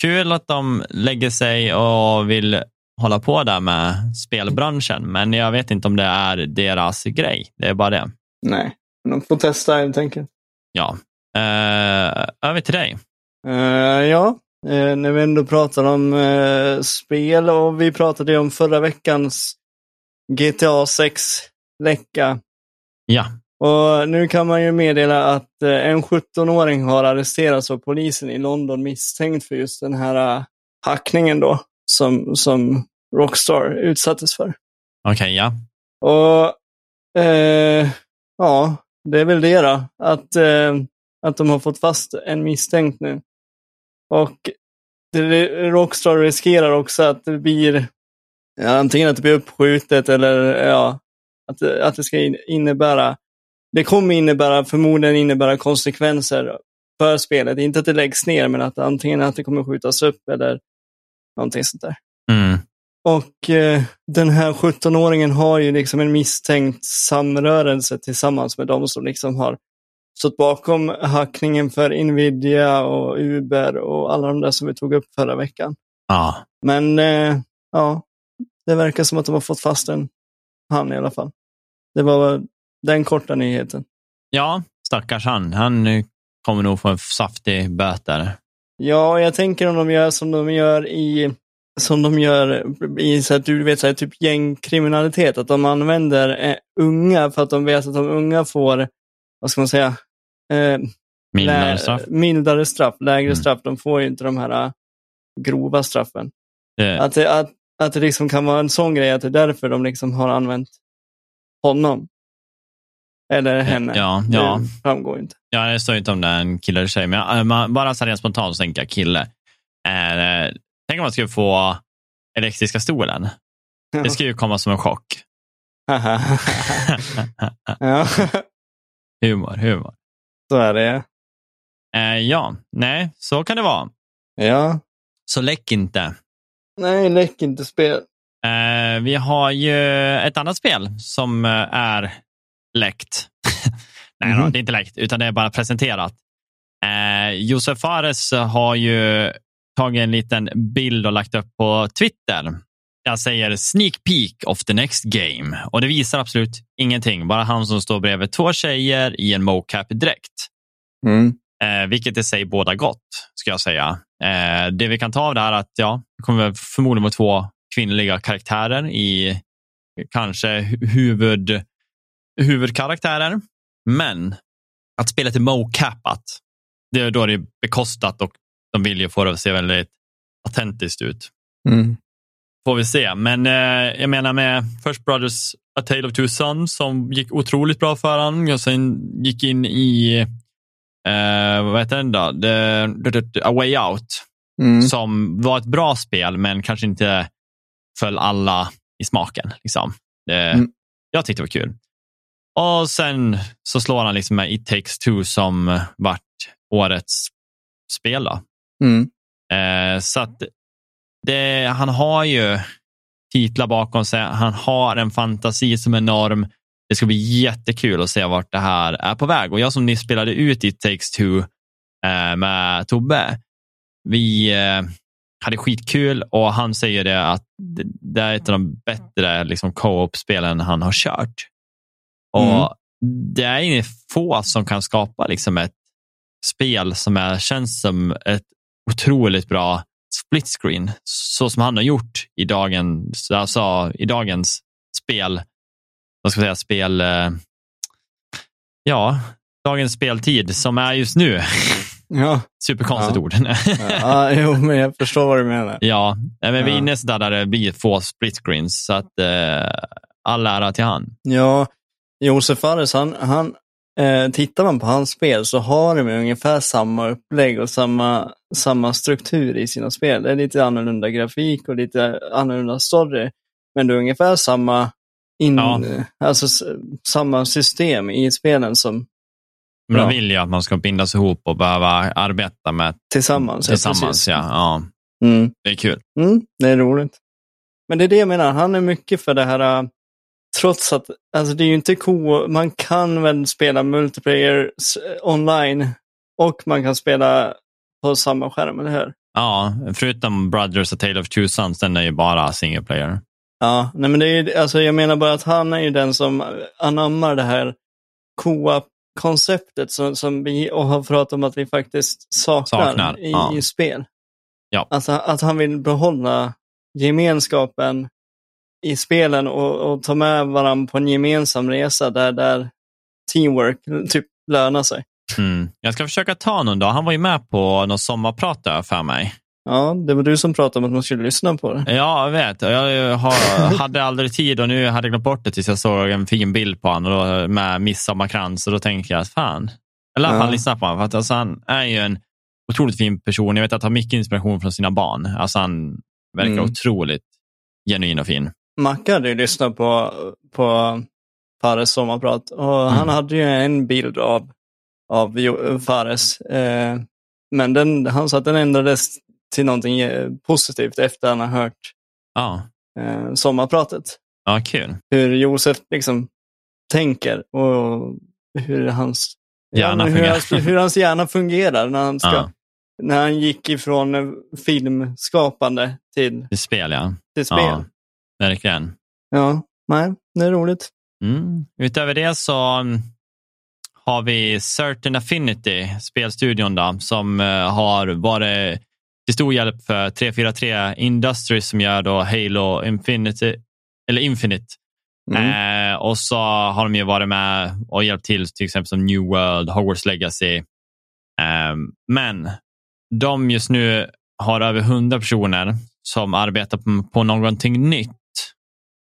kul att de lägger sig och vill hålla på där med spelbranschen, men jag vet inte om det är deras grej. Det är bara det. Nej, de får testa helt enkelt. Ja. Eh, över till dig. Eh, ja, eh, när vi ändå pratar om spel och vi pratade ju om förra veckans GTA 6-läcka. Ja, Och nu kan man ju meddela att eh, en 17-åring har arresterats av polisen i London misstänkt för just den här eh, hackningen då, som, som Rockstar utsattes för. okej, ja. Och eh, ja, det är väl det då. Att, eh, att de har fått fast en misstänkt nu. Och det, Rockstar riskerar också att det blir ja, antingen att det blir uppskjutet eller ja, att, att det ska in- innebära det kommer innebära, förmodligen innebära konsekvenser för spelet. Inte att det läggs ner, men att antingen att det kommer skjutas upp eller någonting sånt där. Mm. Och eh, den här 17-åringen har ju liksom en misstänkt samrörelse tillsammans med de som liksom har stått bakom hackningen för Nvidia och Uber och alla de där som vi tog upp förra veckan. Ja. Men eh, ja, det verkar som att de har fått fast en han i alla fall. Det var den korta nyheten. ja, stackars han. Han eh, kommer nog få en saftig böter. Ja, jag tänker om de gör som de gör i som de gör i så att du vet, så här, typ gängkriminalitet, att de använder eh, unga för att de vet att de unga får, vad ska man säga, eh, Mildare straff. mildare straff, lägre Mm. straff. De får ju inte de här eh, grova straffen. Det, Att det, att, att det liksom kan vara en sån grej, att det är därför de liksom har använt honom. Eller henne. ja, ja. Det framgår inte. Ja, det står inte om det är en kille eller tjej, men äh, man, bara så här rent spontant så tänker jag kille. Eh, tänk om man skulle få elektriska stolen. Det skulle ju komma som en chock. ja, humor, humor. så är det. Eh, ja, nej, så kan det vara. Ja. Så läck inte. Nej, läck inte spel. Eh, vi har ju ett annat spel som eh, är läckt. Nej, då, Mhm. det är inte läckt, utan det är bara presenterat. Eh, Josef Fares har ju tagit en liten bild och lagt upp på Twitter. Jag säger sneak peek of the next game och det visar absolut ingenting. Bara han som står bredvid två tjejer i en mocap-dräkt. Mm. Eh, vilket i sig båda gott, ska jag säga. Eh, det vi kan ta av det här är att ja, det kommer förmodligen vara två kvinnliga karaktärer i kanske hu- huvud, huvudkaraktärer. Men att spelet är mocapat, det är då det är bekostat och de vill ju få det att se väldigt autentiskt ut. Mm. Får vi se. Men eh, jag menar med First Brothers A Tale of Two Sons som gick otroligt bra för han och sen gick in i eh, vad heter den då? The, the, the, A Way Out Mm. som var ett bra spel men kanske inte föll alla i smaken. Liksom. Det, Mm. Jag tyckte det var kul. Och sen så slår han liksom med It takes two som vart årets spel. Mm. Eh, så att det, han har ju titlar bakom sig. Han har en fantasi som är enorm. Det ska bli jättekul att se vart det här är på väg. Och jag som nyss spelade ut It takes two eh, med Tobbe, vi eh, hade skitkul och han säger det att det, det är ett av de bättre liksom, co-op-spelen han har kört. Och Mm. Det är inget få som kan skapa liksom, ett spel som är, känns som ett otroligt bra split screen, så som han har gjort i dagens, alltså, i dagens spel, vad ska jag säga, spel, eh, ja, dagens speltid som är just nu. Ja. Superkonstigt Ja. ord. ja, jo, men jag förstår vad du menar. ja, men vi är Ja. inne där, där det blir få split screens, så att eh, all ära till han. Ja, Josef Fares, han, han, eh, tittar man på hans spel så har de ungefär samma upplägg och samma, samma struktur i sina spel. Det är lite annorlunda grafik och lite annorlunda story. Men det är ungefär samma, in, Ja. alltså, s- samma system i spelen som Men Ja. de vill ju att man ska bindas ihop och behöva arbeta med tillsammans. tillsammans. Ja, ja, Mm. det är kul. Mm, det är roligt. Men det är det jag menar, han är mycket för det här, trots att, alltså det är ju inte co man kan väl spela multiplayer online och man kan spela på samma skärm, eller hur? Ja, förutom Brothers A Tale of Two Sons, den är ju bara single player. Ja, nej men det är alltså jag menar bara att han är ju den som anammar det här co-op-konceptet som, som vi och har pratat om att vi faktiskt saknar, Saknar, i, ja. spel. Ja. Alltså att han vill behålla gemenskapen i spelen och, och ta med varandra på en gemensam resa där, där teamwork typ lönar sig. Mm. Jag ska försöka ta någon dag. Han var ju med på någon sommarprat där för mig. Ja, det var du som pratade om att man skulle lyssna på det. Ja, jag vet. Jag har, hade aldrig tid och nu hade jag glömt bort det tills jag såg en fin bild på honom med midsommarkrans och då tänkte jag, fan. Eller i alla fall Ja. lyssna på honom. För att, alltså, han är ju en otroligt fin person. Jag vet att han har mycket inspiration från sina barn. Alltså, han verkar Mm. otroligt genuin och fin. Macke hade ju lyssnat på, på Fares sommarprat och Mm. han hade ju en bild av, av Fares. Eh, men den, han sa att den ändrades till någonting eh, positivt efter han har hört Ja, eh, sommarpratet. ja kul. Hur Josef liksom tänker och hur hans Hjärna hur, fungerar. hans, hur hans hjärna fungerar när han, ska, Ja. när han gick ifrån filmskapande till, Det spel, ja. till spel. Verkligen. ja, nej, det är roligt. Mm. Utöver det så har vi Certain Affinity, spelstudion då, som eh, har varit till stor hjälp för 343 Industries som gör då Halo Infinity, eller Infinite. Mm. Eh, och så har de ju varit med och hjälpt till till exempel som New World, Hogwarts Legacy. Eh, men de just nu har över 100 personer som arbetar på, på någonting nytt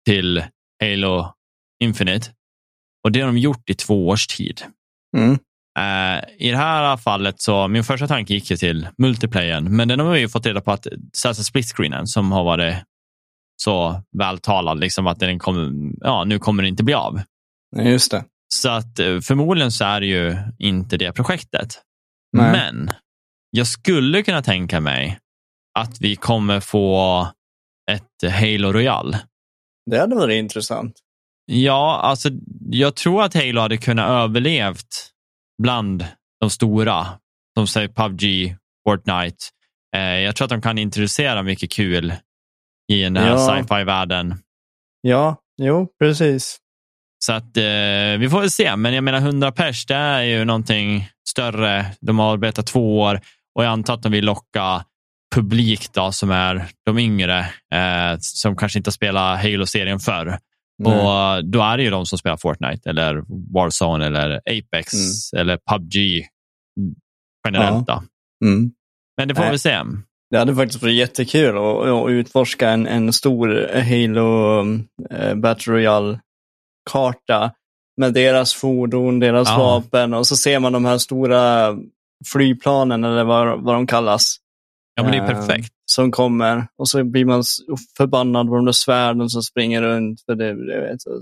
till Halo Infinite. Och det har de gjort i två års tid. Mm. Eh, I det här fallet så, min första tanke gick ju till multiplayern, men den har vi ju fått reda på att särskilt split-screenen som har varit så vältalad, liksom att den kommer, ja, nu kommer det inte bli av. Just det. Så att eh, förmodligen så är det ju inte det projektet. Nej. Men jag skulle kunna tänka mig att vi kommer få ett Halo Royal. Det hade varit intressant. Ja, alltså jag tror att Halo hade kunnat överlevt bland de stora, som säger PubG, Fortnite. Eh, jag tror att de kan introducera mycket kul i den här Ja. sci-fi-världen. Ja, jo, precis. Så att eh, vi får väl se, men jag menar 100 pers, det är ju någonting större. De har arbetat två år och jag antar att de vill locka publik då, som är de yngre, eh, som kanske inte spelat Halo-serien förr. Och då är det ju de som spelar Fortnite eller Warzone eller Apex eller PubG generellt. Då. Mm. Men det får Nej. vi se. Det hade faktiskt varit jättekul att, utforska en, en stor Halo eh, Battle Royale-karta med deras fordon, deras Ja. vapen och så ser man de här stora flygplanen eller vad, vad de kallas. Ja, men det är eh, perfekt. Som kommer och så blir man förbannad på de där svärden som springer runt. För det, det vet, jag.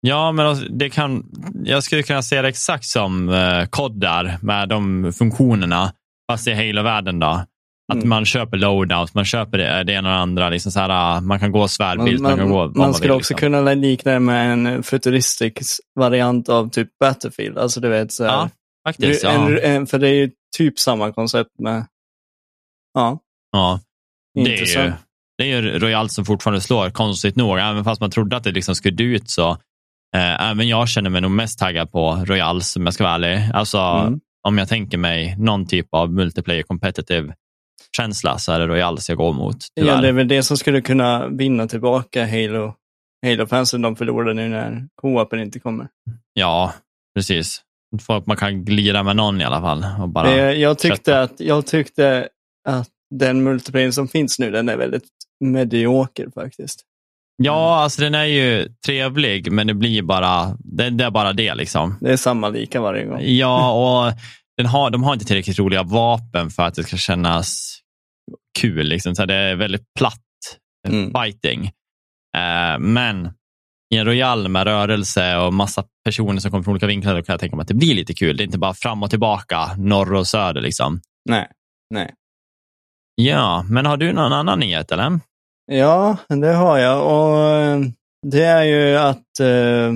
Ja, men alltså, det kan, jag skulle kunna se det exakt som uh, koddar med de funktionerna, fast i Halo-världen. då. Att Mm. man köper loadout, man köper det, det ena och det andra. Liksom så här, uh, man kan gå svärdbild, man, man, kan gå man, man skulle vill. också liksom. kunna likna det med en futuristisk variant av typ Battlefield. Alltså du vet, så här, Ja, faktiskt. Ja. en, en, för det är ju typ samma koncept med... Ja, ja. Det är, ju, det är ju Royal som fortfarande slår, konstigt nog. Även fast man trodde att det liksom skulle ut så. Eh, även jag känner mig nog mest taggad på Royal, om jag ska vara ärlig. Alltså, Mm. om jag tänker mig någon typ av multiplayer competitive känsla så är det Royal jag går mot. Ja, det är väl det som skulle kunna vinna tillbaka Halo. Halo-fansen de förlorar nu när co-open inte kommer. Ja, precis. Folk man kan glida med någon i alla fall. Och bara, jag, kötta. tyckte att, jag tyckte att den multiplayer som finns nu, den är väldigt medioker faktiskt. Ja, alltså den är ju trevlig, men det blir bara det, det är bara det. liksom. Det är samma lika varje gång. Ja, och den har, de har inte tillräckligt roliga vapen för att det ska kännas kul. Liksom. Så det är väldigt platt Mm. fighting. Eh, men i en Royal med rörelse och massa personer som kommer från olika vinklar, då kan jag tänka mig att det blir lite kul. Det är inte bara fram och tillbaka, norr och söder. Liksom. Nej, nej. Ja, men har du någon annan nyhet eller? Ja, det har jag. Och eh, det är ju att uh,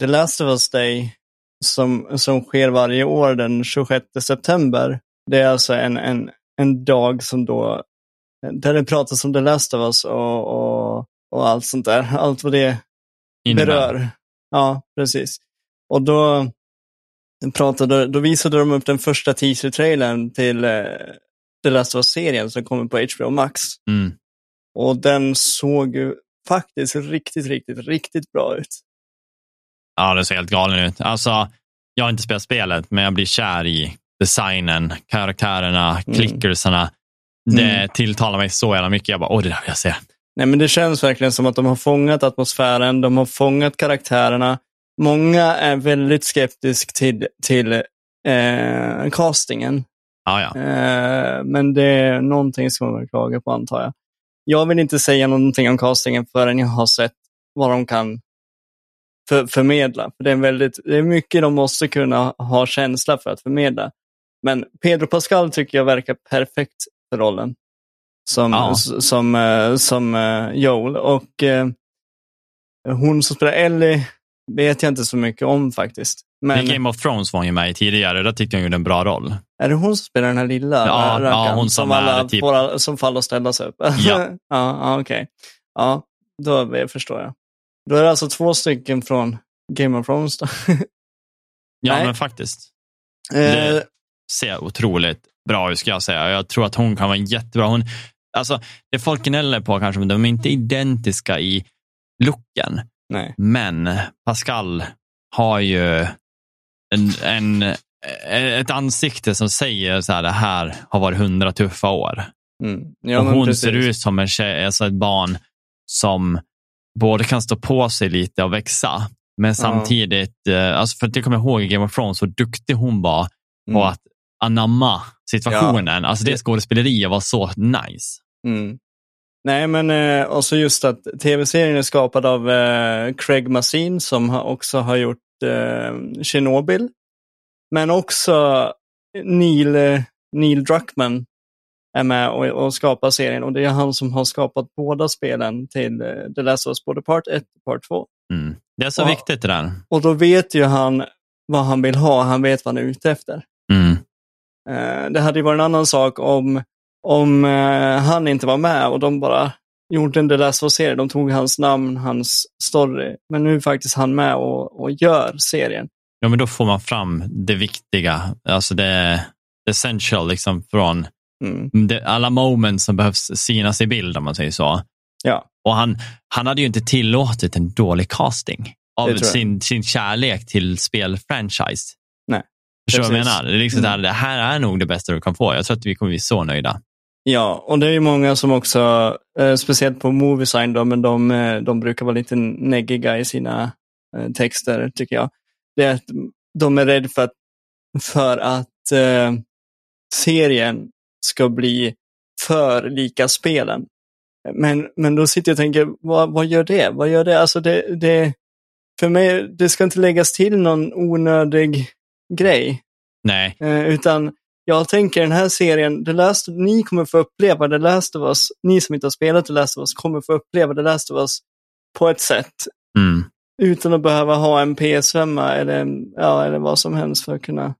The Last of Us Day, som, som sker varje år den 26 september, det är alltså en, en, en dag som då, där det pratas om The Last of Us och, och, och allt sånt där. Allt vad det Innebär. berör. Ja, precis. Och då, pratade, då visade de upp den första teaser-trailern till uh, The Last of Us-serien som kommer på HBO Max. Mm. Och den såg ju faktiskt riktigt, riktigt, riktigt bra ut. Ja, det ser helt galen ut. Alltså, jag har inte spelat spelet, men jag blir kär i designen, karaktärerna, Mm. klickersarna. Det tilltalar mig så jävla mycket. Jag bara, åh, det där vill jag se. Nej, men det känns verkligen som att de har fångat atmosfären, de har fångat karaktärerna. Många är väldigt skeptiska till, till eh, castingen. Ja, ja. Eh, men det är någonting som man vill klaga på antar jag. Jag vill inte säga någonting om castingen förrän jag har sett vad de kan för, förmedla. För det, är väldigt, det är mycket de måste kunna ha känsla för att förmedla. Men Pedro Pascal tycker jag verkar perfekt för rollen. Som, s- som, eh, som eh, Joel. Och eh, hon som spelar Ellie vet jag inte så mycket om faktiskt. Men I Game of Thrones var hon ju med i tidigare. Där tyckte hon gjorde en bra roll. Är det hon som spelar den här lilla Ja, äh, ja, hon som alla är typ- får som faller och ställa sig upp? Ja. ja, okej. Ja, då förstår jag. Då är det alltså två stycken från Game of Thrones då. Ja, Nej. men faktiskt. Eh, Det ser otroligt bra ut, ska jag säga. Jag tror att hon kan vara jättebra. Hon, alltså, det folk gnäller på kanske, men de är inte identiska i looken. nej. Men Pascal har ju en, en, ett ansikte som säger så här, det här har varit hundra tuffa år. Mm. Ja, och hon precis. ser ut som en tjej, alltså ett barn som både kan stå på sig lite och växa, men samtidigt, eh, alltså för att jag kommer ihåg i Game of Thrones, så duktig hon var på Mm. att anamma situationen. Alltså det skådespeleriet var så nice. Mm. Nej, men eh, också just att tv-serien är skapad av eh, Craig Mazin som har, också har gjort eh, Chernobyl. Men också Neil, eh, Neil Druckmann är med och, och skapar serien och det är han som har skapat båda spelen till eh, The Last of Us, både Part 1 och Part 2. Mm. Det är så Ja. viktigt det där. Och då vet ju han vad han vill ha, han vet vad han är ute efter. Mm. Eh, det hade ju varit en annan sak om, om han inte var med och de bara gjorde en The Last of Us-serie. De tog hans namn, hans story. Men nu är faktiskt han med och, och gör serien. Ja, men då får man fram det viktiga, alltså det, essential liksom från Mm. det, alla moments som behövs synas i bild om man säger så. Ja. Och han, han hade ju inte tillåtit en dålig casting av sin, sin kärlek till spelfranchise. Nej, Förstår du vad jag menar? Det är, liksom Mm. det här är nog det bästa du kan få. Jag tror att vi kommer bli så nöjda. Ja, och det är ju många som också, eh, speciellt på Moviesign, då, men de, eh, de brukar vara lite neggiga i sina eh, texter, tycker jag. Det är att de är rädda för att, för att eh, serien ska bli för lika spelen. Men, men då sitter jag och tänker, vad, vad gör det? Vad gör det? Alltså det, det? För mig, det ska inte läggas till någon onödig grej. Nej, Eh, utan jag tänker den här serien, The Last, ni kommer få uppleva The Last of Us, ni som inte har spelat The Last of Us kommer få uppleva The Last of Us på ett sätt. Utan att behöva ha en PS5 eller, ja, eller vad som helst för att kunna...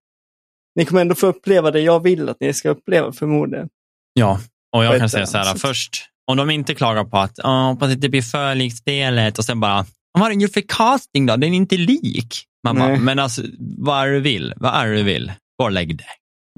Ni kommer ändå få uppleva det jag vill att ni ska uppleva förmodligen. ja. Och jag kan säga så här, först, om de inte klagar på att, oh, hoppas att det blir för likt spelet och sen bara, vad har den gjort för casting då? Den är inte lik. Bara, Nej. men alltså, vad är du vill? Vad är du vill? Gå och lägg det.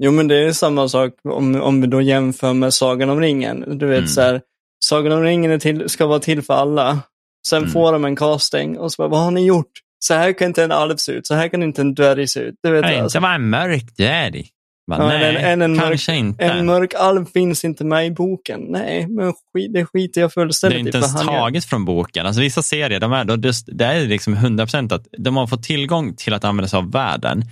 Jo, men det är samma sak om, om vi då jämför med Sagan om ringen. Du vet, Mm. så här, Sagan om ringen till, ska vara till för alla. Sen Mm. får de en casting och så bara, vad har ni gjort? Så här kan inte en alv se ut, så här kan inte en dvärg se ut. Du vet, Det alltså. inte vara en mörk dvärg. Bara, Ja, Nej, en- en- en kanske mörk- inte. En mörk alv finns inte med i boken. Nej, men skit, det skiter jag det är fullständigt inte i. för ens han gör- taget från boken. Alltså, vissa serier, de är, just, det är liksom 100% att de har fått tillgång till att använda sig av världen.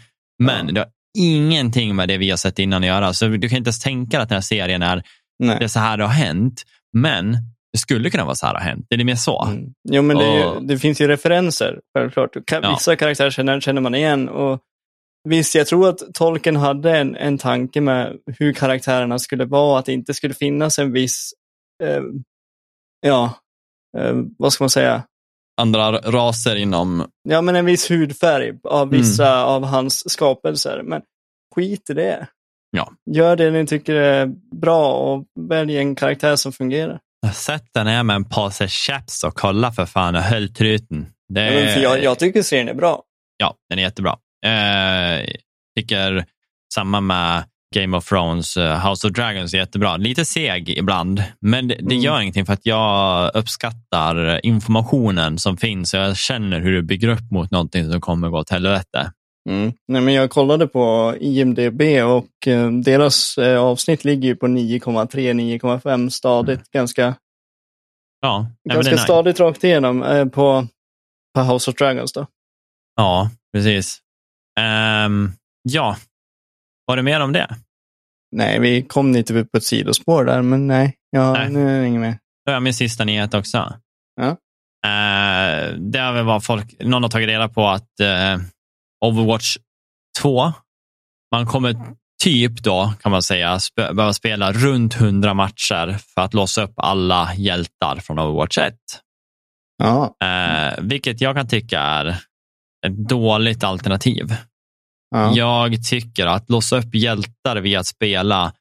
Men Ja. det har ingenting med det vi har sett innan att göra. Så du kan inte ens tänka att den här serien är, det är Nej. så här det har hänt. Men det skulle kunna vara så här det har hänt. Det är mer så. Mm. Jo, men det, är ju, Och- det finns ju referenser, självklart. Ka- Ja. Vissa karaktärer känner, känner man igen. Och visst, jag tror att tolken hade en, en tanke med hur karaktärerna skulle vara, att det inte skulle finnas en viss eh, ja, eh, vad ska man säga? Andra raser inom... Ja, men en viss hudfärg av vissa av hans skapelser. Men skit i det. Ja. Gör det ni tycker är bra och välj en karaktär som fungerar. Sätt dig ner med en påse chaps och kolla för fan och höll truten. Det för jag, jag tycker serien är bra. Ja, den är jättebra. Eh, tycker samma med Game of Thrones, eh, House of Dragons är jättebra. Lite seg ibland, men det, det Mm. gör ingenting för att jag uppskattar informationen som finns och jag känner hur det bygger upp mot någonting som kommer gå åt helvete. Mm. Nej, men jag kollade på IMDB och eh, deras eh, avsnitt ligger ju på 9,3-9,5 stadigt. Ganska, Ja, nej, ganska är stadigt rakt igenom eh, på, på House of Dragons. Då. Ja, precis. Ehm, ja, var det mer om det? Nej, vi kom lite på ett sidospår där, men nej, ja, Nej. nu är det inget mer. Då har jag min sista nyhet också. Ja. Eh, det har väl varit folk, någon har tagit reda på att eh, Overwatch 2, man kommer typ då kan man säga sp- behöva spela runt 100 matcher för att låsa upp alla hjältar från Overwatch 1. Ja, Eh, vilket jag kan tycka är ett dåligt alternativ. ja. Jag tycker att låsa upp hjältar via att spela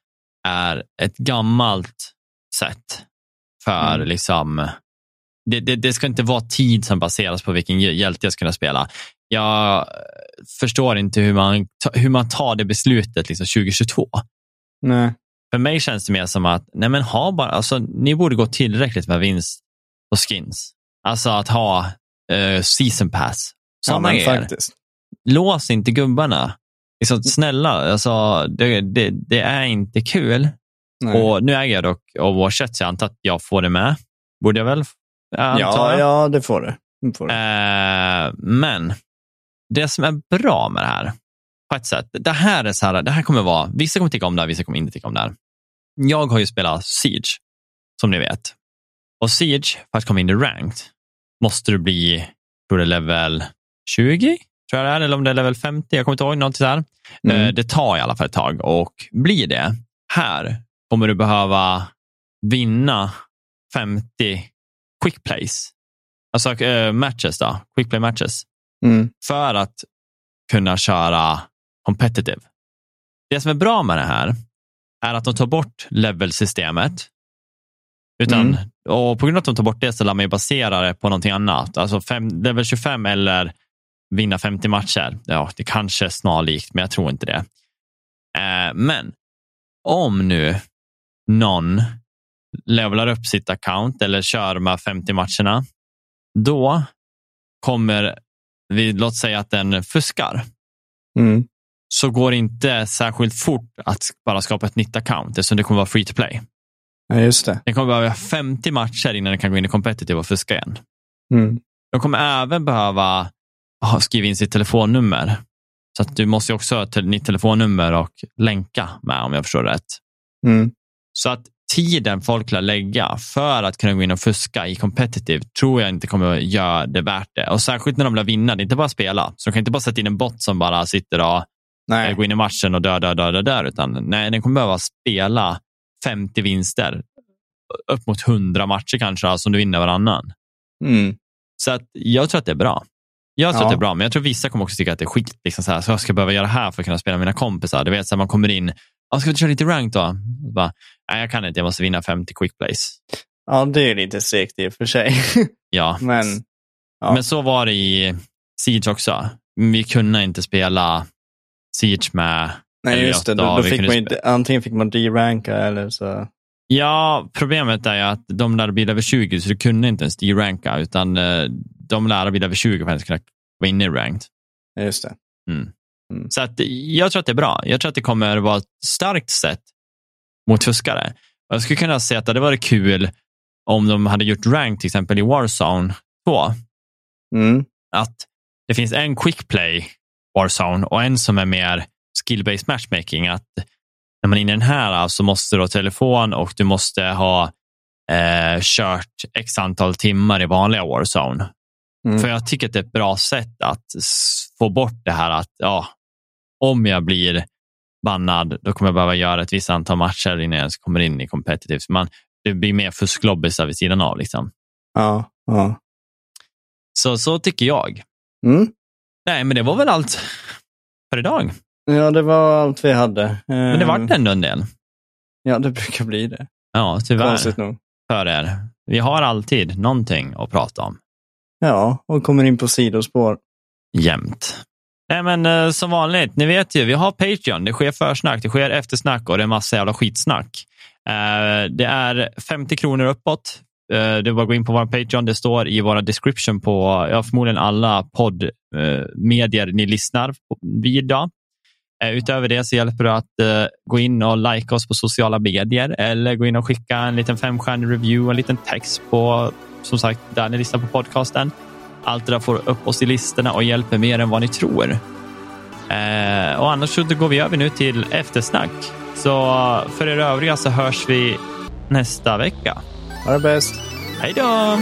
är ett gammalt sätt för Mm. liksom det, det, det ska inte vara tid som baseras på vilken hjälte jag ska kunna spela. Jag förstår inte hur man, hur man tar det beslutet liksom 2022. Nej. För mig känns det mer som att nej men ha bara, alltså, ni borde gå tillräckligt med vinst på skins. Alltså att ha eh, season pass. Ja, men er faktiskt. lås inte gubbarna. Liksom, snälla, alltså, det, det, det är inte kul. Nej. Och Nu äger jag dock Overwatch 1, så jag antar att jag får det med. Borde jag väl? Antar ja, ja, det får du. Det får du. Eh, men det som är bra med det här, på ett sätt, det här är så här, det här kommer vara, vissa kommer tycka om det här, vissa kommer inte tycka om det här. Jag har ju spelat Siege, som ni vet. Och Siege, för att komma in i ranked, måste du bli, tror det level 20, tror jag det är, eller om det är level 50, jag kommer inte ihåg, något sådär. Mm. Eh, Det tar i alla fall ett tag och blir det, här kommer du behöva vinna 50 quick plays. Alltså eh, matches då, quick play matches. Mm. För att kunna köra competitive. Det som är bra med det här är att de tar bort levelsystemet. Utan, Mm. och på grund av att de tar bort det så lär man ju basera det på någonting annat. Alltså fem, level 25 eller vinna 50 matcher. Ja, det kanske är snarlikt, men jag tror inte det. Eh, men om nu någon levlar upp sitt account eller kör de här 50 matcherna, då kommer vi, låt säga att den fuskar, Mm. så går det inte särskilt fort att bara skapa ett nytt account eftersom det kommer vara free to play. Ja, just det. Den kommer behöva 50 matcher innan den kan gå in i competitive och fuska igen. Mm. De kommer även behöva skriva in sitt telefonnummer. Så att du måste också ha ett nytt telefonnummer och länka med om jag förstår rätt. Mm. Så att tiden folk lär lägga för att kunna gå in och fuska i competitive tror jag inte kommer att göra det värt det. Och särskilt när de vill vinna, det är inte bara spela. Så de kan inte bara sätta in en bot som bara sitter och eh, Nej. gå in i matchen och dö, dö, dö, dö, dö utan nej, den kommer behöva spela 50 vinster. Upp mot 100 matcher kanske, alltså om du vinner varannan. Mm. Så att jag tror att det är bra. Jag tror Ja. att det är bra, men jag tror vissa kommer också tycka att det är skit. Liksom så, här, så jag ska behöva göra det här för att kunna spela med mina kompisar. Du vet, så här, man kommer in, ska vi köra lite rank då? Bara, Nej, jag kan inte, jag måste vinna 50 quick plays. Ja, det är lite segt i och för sig. Ja, Men ja. men så var det i Siege också. Vi kunde inte spela Siege med Nej, just det. Då, då fick man inte, antingen fick man D-ranka eller så. Ja, problemet är ju att de lärde bli över 20, så du kunde inte ens D-ranka, utan eh, de lärde bli över 20 för att ens kunna vara inne i ranked. Just det. Så att jag tror att det är bra. Jag tror att det kommer vara ett starkt sätt mot fuskare. Jag skulle kunna säga att det hade varit kul om de hade gjort rank till exempel i Warzone 2. Mm. Att det finns en quick play Warzone och en som är mer skill-based matchmaking. Att när man är inne i den här så måste du ha telefon och du måste ha eh, kört x antal timmar i vanliga Warzone. Mm. För jag tycker att det är ett bra sätt att få bort det här att ja, om jag blir bannad, då kommer jag behöva göra ett visst antal matcher innan jag ens kommer in i competitive. Man, det blir mer fusklobbisar vid sidan av. Liksom. Ja, ja. Så, så tycker jag. Mm. Nej, men det var väl allt för idag. Ja, det var allt vi hade. Men det Eh, vart ändå en del. Ja, det brukar bli det. Ja, tyvärr Konstigt nog. för er. Vi har alltid någonting att prata om. Ja, och kommer in på sidospår. jämt. Nej, men eh, som vanligt, ni vet ju, vi har Patreon. Det sker försnack, det sker eftersnack och det är massa jävla skitsnack. Eh, det är 50 kronor uppåt. Eh, det är bara att gå in på vår Patreon. Det står i våra description på ja, förmodligen alla poddmedier eh, ni lyssnar vid. Då. Eh, utöver det så hjälper det att eh, gå in och like oss på sociala medier eller gå in och skicka en liten femstjärnig review, en liten text på som sagt där ni lyssnar på podcasten. Allt det där får upp oss i listorna och hjälper mer än vad ni tror. Eh, och annars så går vi över nu till eftersnack. Så för er övriga så hörs vi nästa vecka. Ha det bäst. Hej då!